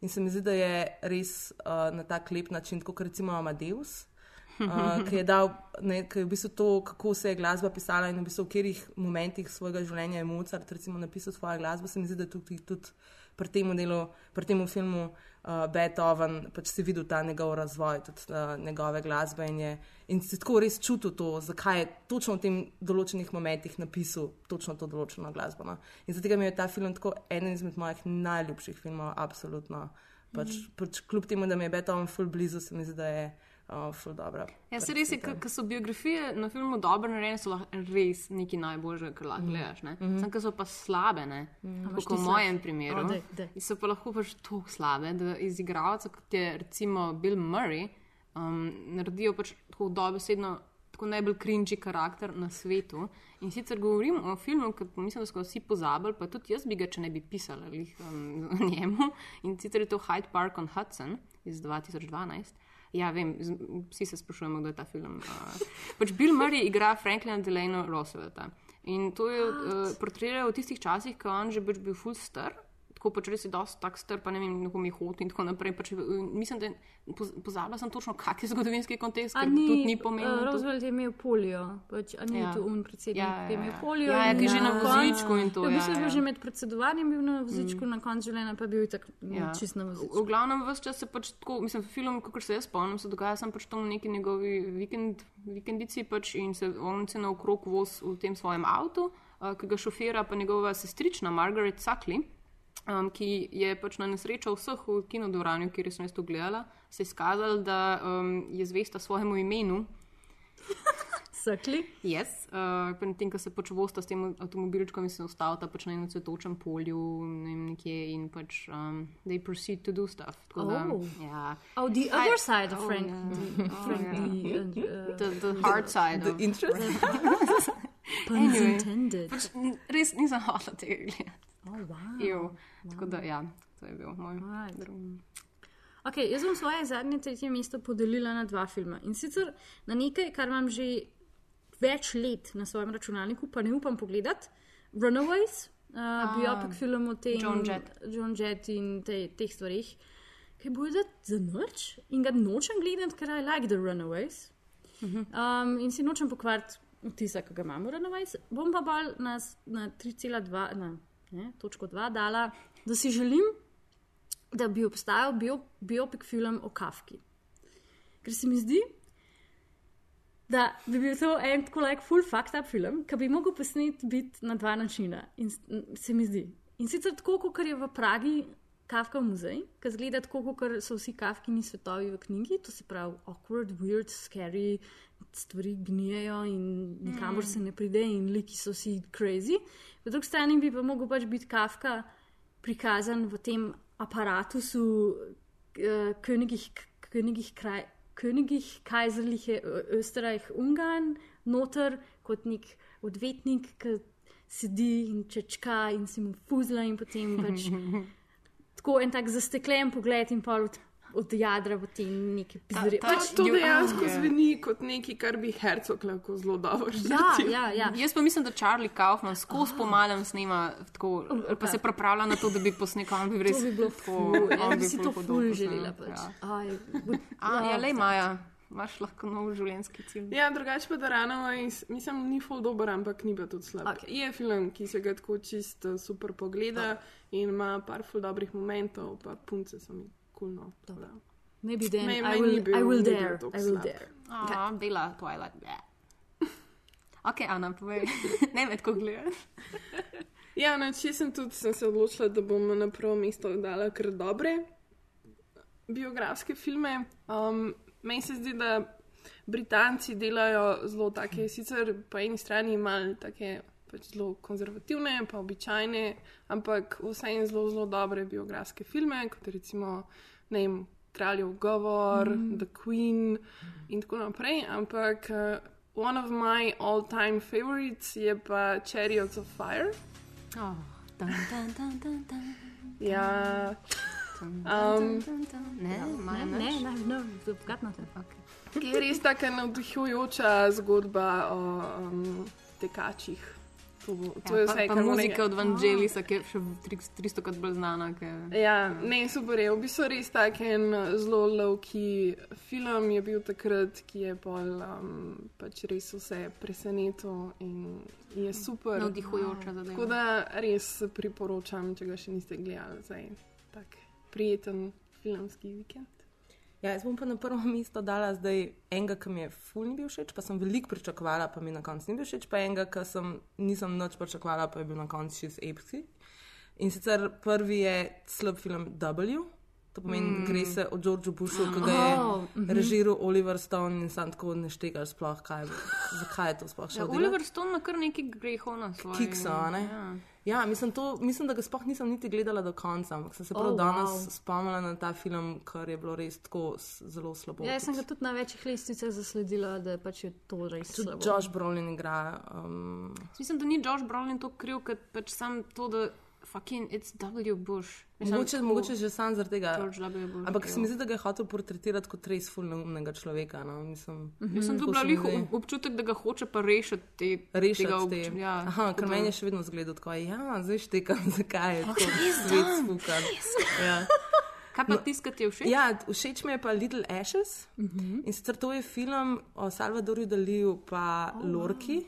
In se mi zdi, da je res uh, na tak lep način, kot recimo Amadeus, uh, ki je dal, ne, ki je v bistvu to, kako se je glasba pisala in v bistvu v katerih momentih svojega življenja je Mozart recimo, napisal svojo glasbo. Se mi zdi, da tudi, tudi pri tem delu, pri tem filmu uh, Beethoven, pač si videl ta njegov razvoj, tudi uh, njegove glasbe in, je, in si tako res čutil to, zakaj je točno v tem določenih momentih napisal točno to določeno glasbo. No. In zato mi je ta film tako eden izmed mojih najljubših filmov, absolutno. Pač, mm. pač kljub temu, da mi je Beethoven full blizu, se mi zdi, da je uh, full dobro. Ja, se res je, ker so biografije na filmu dobro narejene, so lahko res nekaj najboljšega, kar lahko Mhm. gledaš. Ne? Mhm. Sam, ker so pa slabe, ne. Imaš kot v mojem primeru. O, daj, daj. In so pa lahko pač tako slabe, da iz igralca, kot je recimo Bill Murray, um, naredijo pač tako dobesedno. Tako najbolj cringy karakter na svetu. In sicer govorim o filmu, ki mislim, da smo vsi pozabili, pa tudi jaz bi ga, če ne bi pisala lih, um, o njemu. In sicer je to Hyde Park on Hudson iz 2012. Ja, vem, vsi se sprašujemo, kdo je ta film. Uh, pač Bill Murray igra Franklina Delano Roosevelta. In to je uh, portretiral v tistih časih, ko je on že pač bil full star. Tako pač res je dosti tak star, pa ne vem, kako mi hodi in tako naprej. Pač, uh, mislim, da poz- pozabila sem točno, kak je zgodovinski kontekst, ker ni, tudi ni pomembno. Uh, Roosevelt je imel polijo, pač, a ni Ja. ja. tu un predsednik, Ja, ja, ja, ki je imel ja. polijo. Ja, ja, ki je že na vozičku in to, Ja, v ja, bistvu je bil ja. že med predsedovanjem bil na vozičku, mm. na koncu življenja pa je bil tak Ja. ja. čist na vozičku. V glavnem, vse čas se pač tako, mislim, film, kot se jaz spomnim, se dogaja sem pač tam v neki njegovi vikend, vikendici pač in se on se naokrog voz v tem svojem avtu, uh, ki ga šofira pa njegova sestrična Margaret Suckley. Um, ki je pač na nesrečo vseh v kinodvorani, kjer sem jaz to gledala, se je izkazalo, da um, je zvesta svojemu imenu. Sakli? Yes, uh, tem, ko se pač vosta s tem avtomobilčkom in se ustavita pač na enem cvetočem polju ne vem, nekje in pač um, they proceed to do stuff. Tako da, Oh. ja. Oh, the Kaj- other side of oh, Frank. yeah. the- Oh, Frank yeah. the, uh, The, the hard side. The of- interest? Intended. Pač, res nisem hotela tega gledati. Oh, wow. Ew. Tako da, ja, to je bil moj Right. drugi. Okay, jaz bom svoje zadnje tretje mesto podelila na dva filma. In sicer na nekaj, kar imam že več let na svojem računalniku, pa ne upam pogledati. Runaways, uh, Ah, biopik film o tem, Joan Jett. John Jett in te, teh stvarih, ki bo da za noč in ga nočem gledati, ker I like the Runaways. Um, in si nočem pokvariti vtisa, ki ga imamo, Runaways. Bom pa bolj na, na 3,2, na ne, točko 2 dala, da si želim, da bi obstajal bio, biopik film o Kafki. Ker se mi zdi, da bi bil to en tako like full fucked up film, ki bi mogel posnet biti na dva načina. In se mi zdi. In sicer tako, kot je v Pragi Kafka muzej, ki zgleda tako, kot so vsi Kafkini svetovi v knjigi, to se pravi awkward, weird, scary, stvari gnijejo in nikamor Mm. se ne pride in liki so vsi crazy. Po drugi strani bi pa mogel pač biti Kafka prikazan v tem aparatusu uh, Königih, Königih, kraj, Königih Kaiserliche Österreich Ungarn, noter kot nek odvetnik, ki sedi in čečka in se mu fuzla in potem pač tako en tak zasteklen pogled in pol od, od jadra v te neke pizdarje. Ta, to dejansko zveni kot nekaj, kar bi Hercog lahko zelo dobro Ja, študiral. ja, ja. Jaz pa mislim, da Charlie Kaufman skozi po malem snema, tako, ali pa se pripravlja na to, da bi posnekal, on bi res To bi bilo tako- ful, jaz bi si ful to ful želela. Pač. ja. Aj, would A, ja, lej that. Maja, imaš lahko nov življenjski cilj. Ja, drugače pa Darano, mislim, ni full dober, ampak ni pa tudi slab. Okay. Je film, ki se ga tako čist super pogleda in ima par full dobrih momentov, pa punce so mi kulno. Cool, Maybe then Meni- I will, bil- I will dare. I will slab. dare. A, dela Twilight. bleh. Ok, Ana, povej. ne me tako gledaš. Ja, noč sem tudi sem se odločila, da bom na prvo mesto dala kar dobre biografske filme. Um, meni se zdi, da Britanci delajo zelo take, sicer po eni strani malo take pač zelo konzervativne, pa običajne, ampak vseeno zelo, zelo dobre biografske filme, kot recimo, ne vem, Kraljev govor, mm. The Queen in tako naprej. Ampak uh, one of my all-time favorites je pa Chariots of Fire. Oh, dun, dun, dun, dun, dun. Ja. Um, dun, dun, dun. Ne, Maja, Ne, nič? ne, no, I've got nothing. Okay. Je res tako navdihujoča zgodba o um, tekačih. To, bo, to Ja, je pa, vse, pa kar muzika moram od Vangelisa, ki je še 300 krat bolj znana. Ke... Ja, ne, super je. V bistvu res tak en zelo lovki film je bil takrat, ki je pol um, pač res vse presenetil in je super. Navdihujoča zadeva. Tako da res priporočam, če ga še niste gledali, zdaj tak prijeten filmski vikend. Ja, jaz bom pa na prvo mesto dala zdaj enega, ki mi je ful ni bil všeč, pa sem veliko pričakovala, pa mi na koncu ni bil všeč, pa enega, ki sem nisem nič pričakovala, pa je bil na koncu čez epski. In sicer prvi je slab film W. To pomeni, Mm. mm. gre se o Georgeu Bushu, ki ga je Oh, oh, mhm. režiral Oliver Stone in sam tako ne štegaš sploh, kaj, zakaj je to sploh Ja, šlo. Oliver Stone ima kar nekaj grehov na svojem. Kiksa, ne? Ja. Ja, mislim, to, mislim, da ga sploh nisem niti gledala do konca, ampak sem se prav Oh, oh, danes wow. spomnila na ta film, ker je bilo res tako zelo slabo. Ja, jaz sem ga tudi na večjih lestvicah zasledila, da pač je to res Tudi slabo. Josh Brolin igra. Um, Mislim, da ni Josh Brolin to kriv, ker pač sam to, da fucking it's W. Bush. Mislim, mogoče, tako- mogoče že sam zaradi tega. Bush, Ampak se mi zdi, da ga je hotel portretirati kot res fulnega človeka. No? Mislim, Jaz sem dobila se mi lih zdi. občutek, da ga hoče pa rešiti te, Rešiti tega te. obč- Ja, Aha, ker meni je še vedno zgledal tako, ja, zdaj štekam, zakaj je tako he's svet spukan. Ja. Kaj pa tisto, ki ti je všeč? Ja, všeč mi je pa Little Ashes. Uh Mhm. -huh. In sicer to je film o Salvadorju Daliju pa oh, Lorki.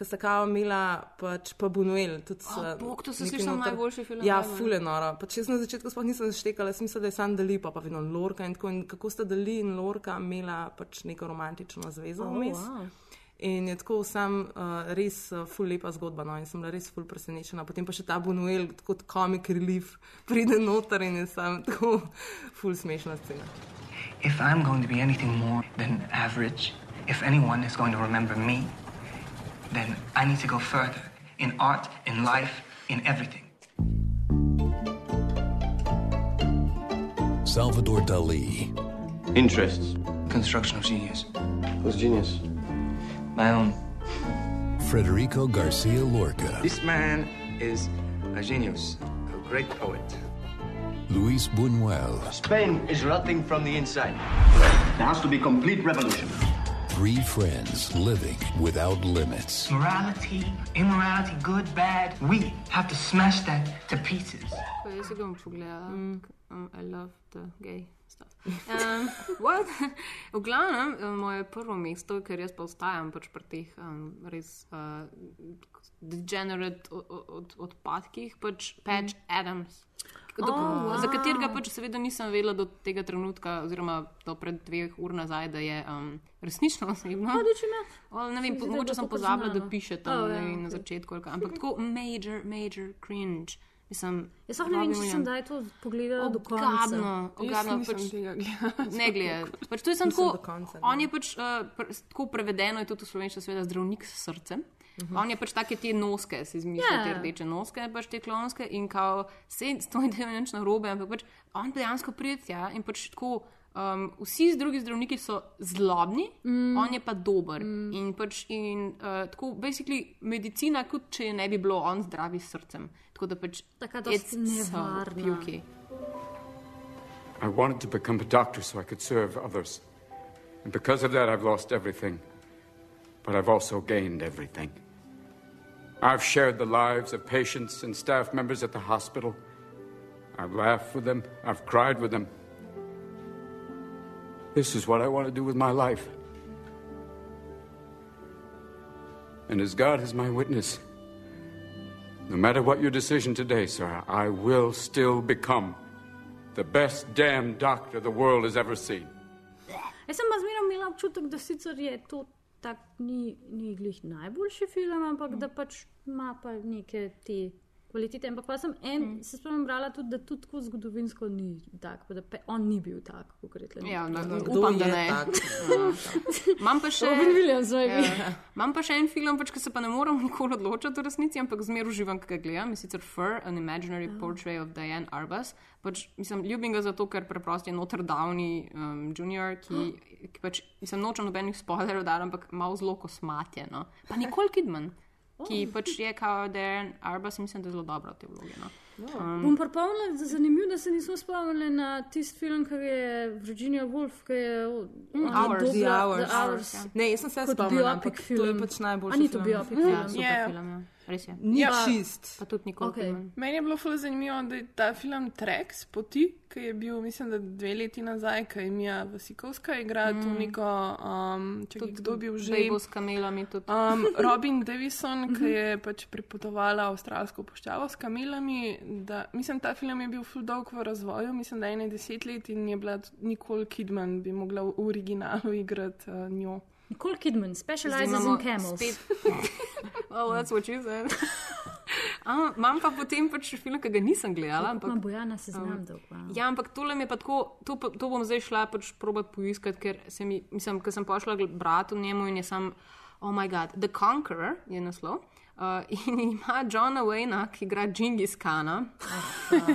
Ki sta kao imela, pač pa Bunuel. Tudi O, so bog, to nekaj slišala, noter- najboljši film Ja, fule noro. Pač jaz na začetku sploh nisem štekala, sem mislila, da je sam Dali, pa pa vedno Lorka in tako. In kako sta Dali in Lorka imela pač neko romantično zvezo Oh, vmes. wow. In je tako sam uh, res uh, ful lepa zgodba. No? In sem bila res ful presenečena. Potem pa še ta Bunuel, kot comic relief, pride noter in je sam tako ful smešna scena. If I'm going to be anything more than average, if anyone is going to remember me, then I need to go further in art, in life, in everything. Salvador Dali. Interests. Construction of genius. Who's genius? My own. Federico Garcia Lorca. This man is a genius, a great poet. Luis Buñuel. Spain is rotting from the inside. There has to be complete revolution. Three friends living without limits. Morality, immorality, good, bad. We have to smash that to pieces. Pa jaz si ga bom pogledala. Mm. Um, I love the gay stuff. Um, what? v glavnem, um, moje prvo mesto, ker jaz pa ostajam pač pri teh um, res uh, degenerate o- o- od, odpadkih, pač Patch mm. Adams. Do, Oh, oh, Za wow. katerega pač seveda nisem vedela do tega trenutka, oziroma do pred dveh ur nazaj, da je um, resnično osebno. Well, ne vem, mogoče sem pozabila, da piše tam Oh, oh, ja, ja, na ok. začetku. Ampak tako major, major cringe. Mislim, Jaz ne vem, če sem daj to pogledala do konca. Ogabno, ogabno. Pač, ne gledaj. Pač to je samo tako. On je pač uh, pr, tako prevedeno, je tudi v slovenščini, seveda, zdravnik s srcem. Uh -huh. On je pač take te noske, si izmišlja Ja. yeah. te rdeče noske, pač te klonske in kao se s to idejo nič narobe, ampak pač on dejansko pride tja in pač tako. Um, vsi drugi zdravniki so zlobni, mm. on je pa dober. Mm. In, pač, in uh, tako, basically, medicina, kot če je ne bi bilo, on zdravi s srcem. Tako da pač so nevarna. puky. I wanted to become a doctor so I could serve others. And because of that, I've lost everything. But I've also gained everything. I've shared the lives of patients and staff members at the hospital. I've laughed with them. I've cried with them. This is what I want to do with my life. And as God is my witness, no matter what your decision today, sir, I will still become the best damn doctor the world has ever seen. Jaz sem pa zmeraj imela občutek, da sicer je tak, ni, ni glih najboljši film, ampak da pač ima pa neke te kvalitete. Ampak pa sem en, mm. se spomnim, brala tudi, da tudi tako zgodovinsko ni tak, pa da pe, on ni bil tak, kot je rekel. Ja, na, Kdo upam, da ne. tak? Ja. Imam pa še. Robin Williams, maybe. Ja. Imam pa še en film, pač, ki se pa ne moram nikoli odločiti v resnici, ampak zmeraj uživam, ki ga gledam. In sicer Fur, An Imaginary Portrait of Diane Arbus. Pač, mislim, ljubim ga zato, ker preprosto je Notre Downey um, Jr., ki, ki pač, mislim, nočem nobenih spoilerjev dati, ampak malo zelo kosmatje. No. Pa Nicole Kidman. Ki pač je kao Darren Arbus, in mislim, da je zelo dobro v tej vlogi. No. Um, Bom pripomnila, da je zanimivo, da se nismo spomnili na tisti film, ki je Virginia Woolf, ki je Mm, Hours. dobila- The Hours. The Hours. Ne, jaz sem se spomnila, biopic ampak to je film. pač najboljši A ni to film. biopic Ja, film? super Je. film, ja. Res je. Ni Ja. čist. Pa tudi nikoli. Okay. Meni je bilo zelo zanimivo, da je ta film Treks poti, ki je bil, mislim, da dve leti nazaj, ki je Mija Vasikovska igra mm. to neko, um, če kdo je bil že. Bejbo s kamelami tudi. Um, Robin Davison, ki je pač pripotovala avstralsko puščavo s kamelami. Da, mislim, ta film je bil full dolg v razvoju, mislim, da je ene deset let in je bila tudi Nicole Kidman, bi mogla v originalu igrati uh, njo. Nicole Kidman specializes imamo in camels. spet- well, that's what you said. A, Imam pa potem pač film, ki ga nisem gledala. Ampak, Ma Bojana se znam Um, dolgo. ja, ampak tole mi je pa tako, to, to bom zdaj šla pač probat poiskati, ker se mi, mislim, ker sem pošla brati v njemu in je sam, oh moj bog, The Conqueror je naslov. Uh, in ima Johna Wayna, ki igra Džingis Kana.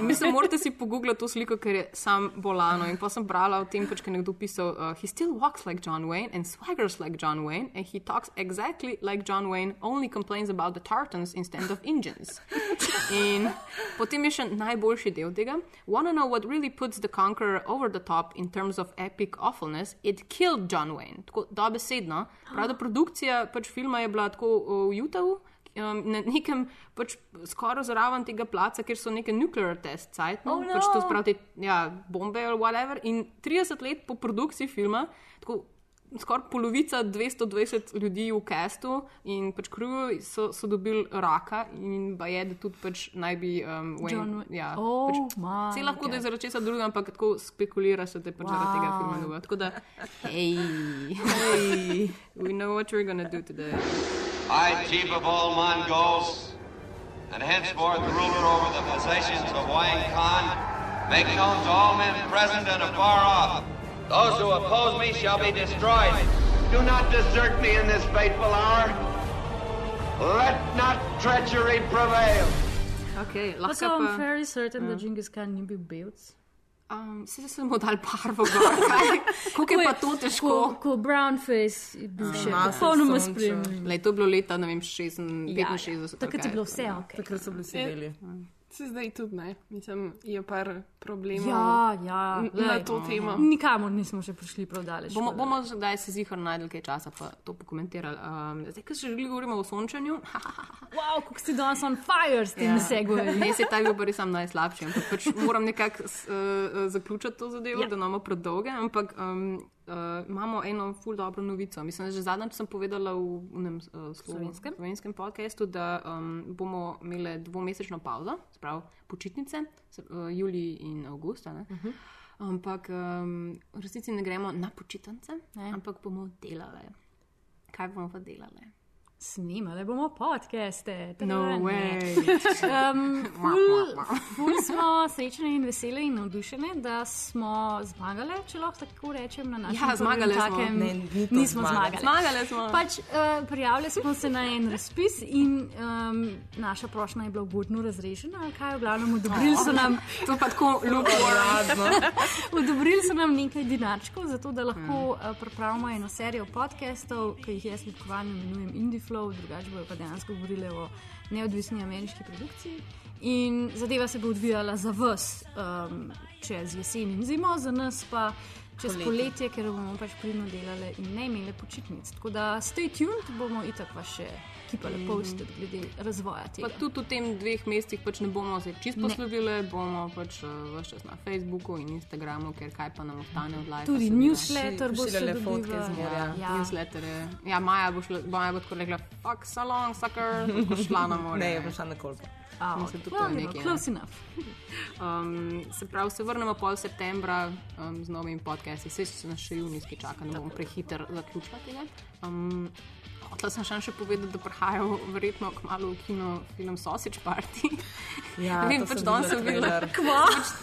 Mislim, morate si pogooglati to sliko, ker je sam bolano. In pa sem brala o tem, pač, ker je nekdo pisal, uh, he still walks like John Wayne and swaggers like John Wayne and he talks exactly like John Wayne, only complains about the tartans instead of Indians. In potem je še najboljši del tega. Wanna know what really puts the Conqueror over the top in terms of epic awfulness? It killed John Wayne. Tako dobesedno. Prav, da produkcija pač filma je bila tako uh, v Utahu. Um, na nekem pač skoraj zraven tega placa, kjer so neke nuclear test sites, no? Oh, no. pač to spravi te ja, bombe ali whatever. In 30 let po produkciji filma, tako skoraj polovica 220 ljudi v castu in pač krivju so, so dobili raka in pa je, da tudi pač naj bi um, John Wayne. Wa- Ja, Oh pač, Vse lahko, da je zaradi česa drugega, ampak tako spekulira se, da je pač wow. zaradi tega filma dobil. Tako da, hej, hej, we know what you're gonna do today. I, chief of all Mongols, and henceforth ruler over the possessions of Wang Khan, make known to all men present and afar off. Those who oppose me shall be destroyed. Do not desert me in this fateful hour. Let not treachery prevail. Okay, Pa lahko sem pa. very certain, da Ja. Džingis Khan ni bil belc. Um, se se mu dal barvo? Kako je pa to težko? Ko, ko brown face je bil še popolnoma sonča. spremljiv. Lej, to je bilo leta, ne vem, 65, Ja, 65. ja. Takrat je bilo vse ok. Takrat so bili vsi Ja. beli. Se zdaj tudi ne, mislim, je par problemov Ja, ja. n- na glej, to temo. Nikamor nismo še prišli prav daleč. Bomo, bomo zdaj se zihar najdel kaj časa, pa to pokomentirali. Um, zdaj, ker se želi govorimo o sončanju. Wow, kako si danes on fire s tem ja. segwajem. Ne, se ta bil res sam najslabši, ampak pač moram nekako uh, zaključiti to zadevo, Ja. ja. da imamo predolge. Ampak um, uh, imamo eno ful dobro novico. Mislim, že zadnjič sem povedala v, v nem, uh, slovenskem, slovenskem podkastu, da um, bomo imeli dvomesečno pauzo, sprav počitnice, se, uh, julij in avgust. Uh -huh. Ampak um, v resnici ne gremo na počitnice, ampak bomo delali. Kaj bomo pa delali? Snimali bomo podcaste. No. Um, ful, ful smo srečni in veseli in navdušeni, da smo zmagali, če lahko tako rečem, na našem Ja, zmagali smo. takem. Ne, ni Nismo zmaga. zmagali. Zmagali smo. Pač, uh, prijavili smo se na en razpis in um, naša prošnja je bila ugodno razrešena. Kaj, v glavnem, odobrili so nam, To pa tako lukewarm. odobrili so nam nekaj dinarčkov, zato da lahko uh, pripravimo eno serijo podcastov, ki jih jaz ljubkovalno imenujem Indie Flow, drugače bojo pa dejansko govorili o neodvisni ameriški produkciji. In zadeva se bo odvijala za vas um, čez jesen in zimo, za nas pa čez Poletje. poletje, ker bomo pač pridno delali in ne imeli počitnic. Tako da stay tuned, bomo itak pa še kipale posted glede razvoja Pa tega. tudi v tem dveh mestih pač ne bomo se čisto Ne. poslovili, bomo pač uh, vse čas na Facebooku in Instagramu, ker kaj pa nam ostane od live. Tudi newsletter bo še Pošiljale fotke z morja. Ja. Newsletter je. Ja, Maja bo, šla, Maja bo tako rekla, fuck salon, sucker, bo šla na more. Ne, je prišla na kolpo. A, Mislim, tudi to well, je you know, nekaj, ne. Close enough. Um, se pravi, se vrnemo pol septembra um, z novimi podcasti. Vse se nas še junijski čaka, ne bom prehiter zaključila tega. Um, Hotela sem še povedati, da prihajajo verjetno kmalo v kino film Sausage Party. Ja, ne vem, pač danes sem videla videla. trailer. Pač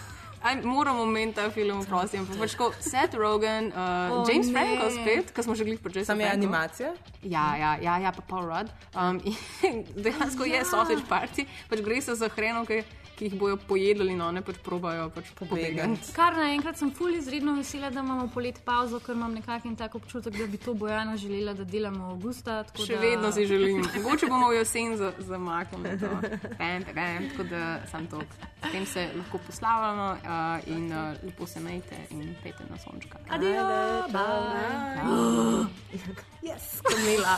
Aj, moramo omeniti ta film, prosim. Pa Pač ko Seth Rogen, uh, O, James ne. Franco spet, ki smo že glih počeli. Sam je animacija? Ja, ja, ja, ja pa Paul Rudd. Um, dejansko je sausage party, pač gre se za hrenovke, ki jih bojo pojedli, no ne pač probajo pač pobegati. Kar naenkrat sem ful izredno vesela, da imamo polet pauzo, ker imam nekakšen tak občutek, da bi to Bojana želela, da delamo avgusta. tako Še da... vedno si želim. Mogoče bomo v jesen za- zamaknili to. Pam, pam, tako da sam to. S tem se lahko poslavljamo uh, in uh, lepo se majte in pete na sončka. Adijo, bye. Yes, Kamila.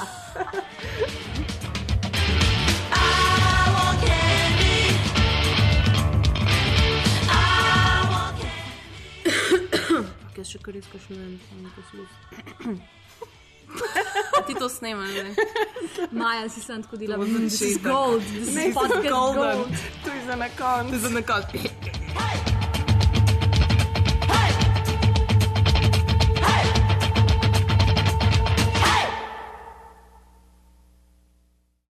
Jaz še kar izkušujem, samo poslušam. Ti to snemaš, ne? Maja si sem tako delala. Is začetek. gold, podcast golden. gold. To je za na koncu. To je za na koncu.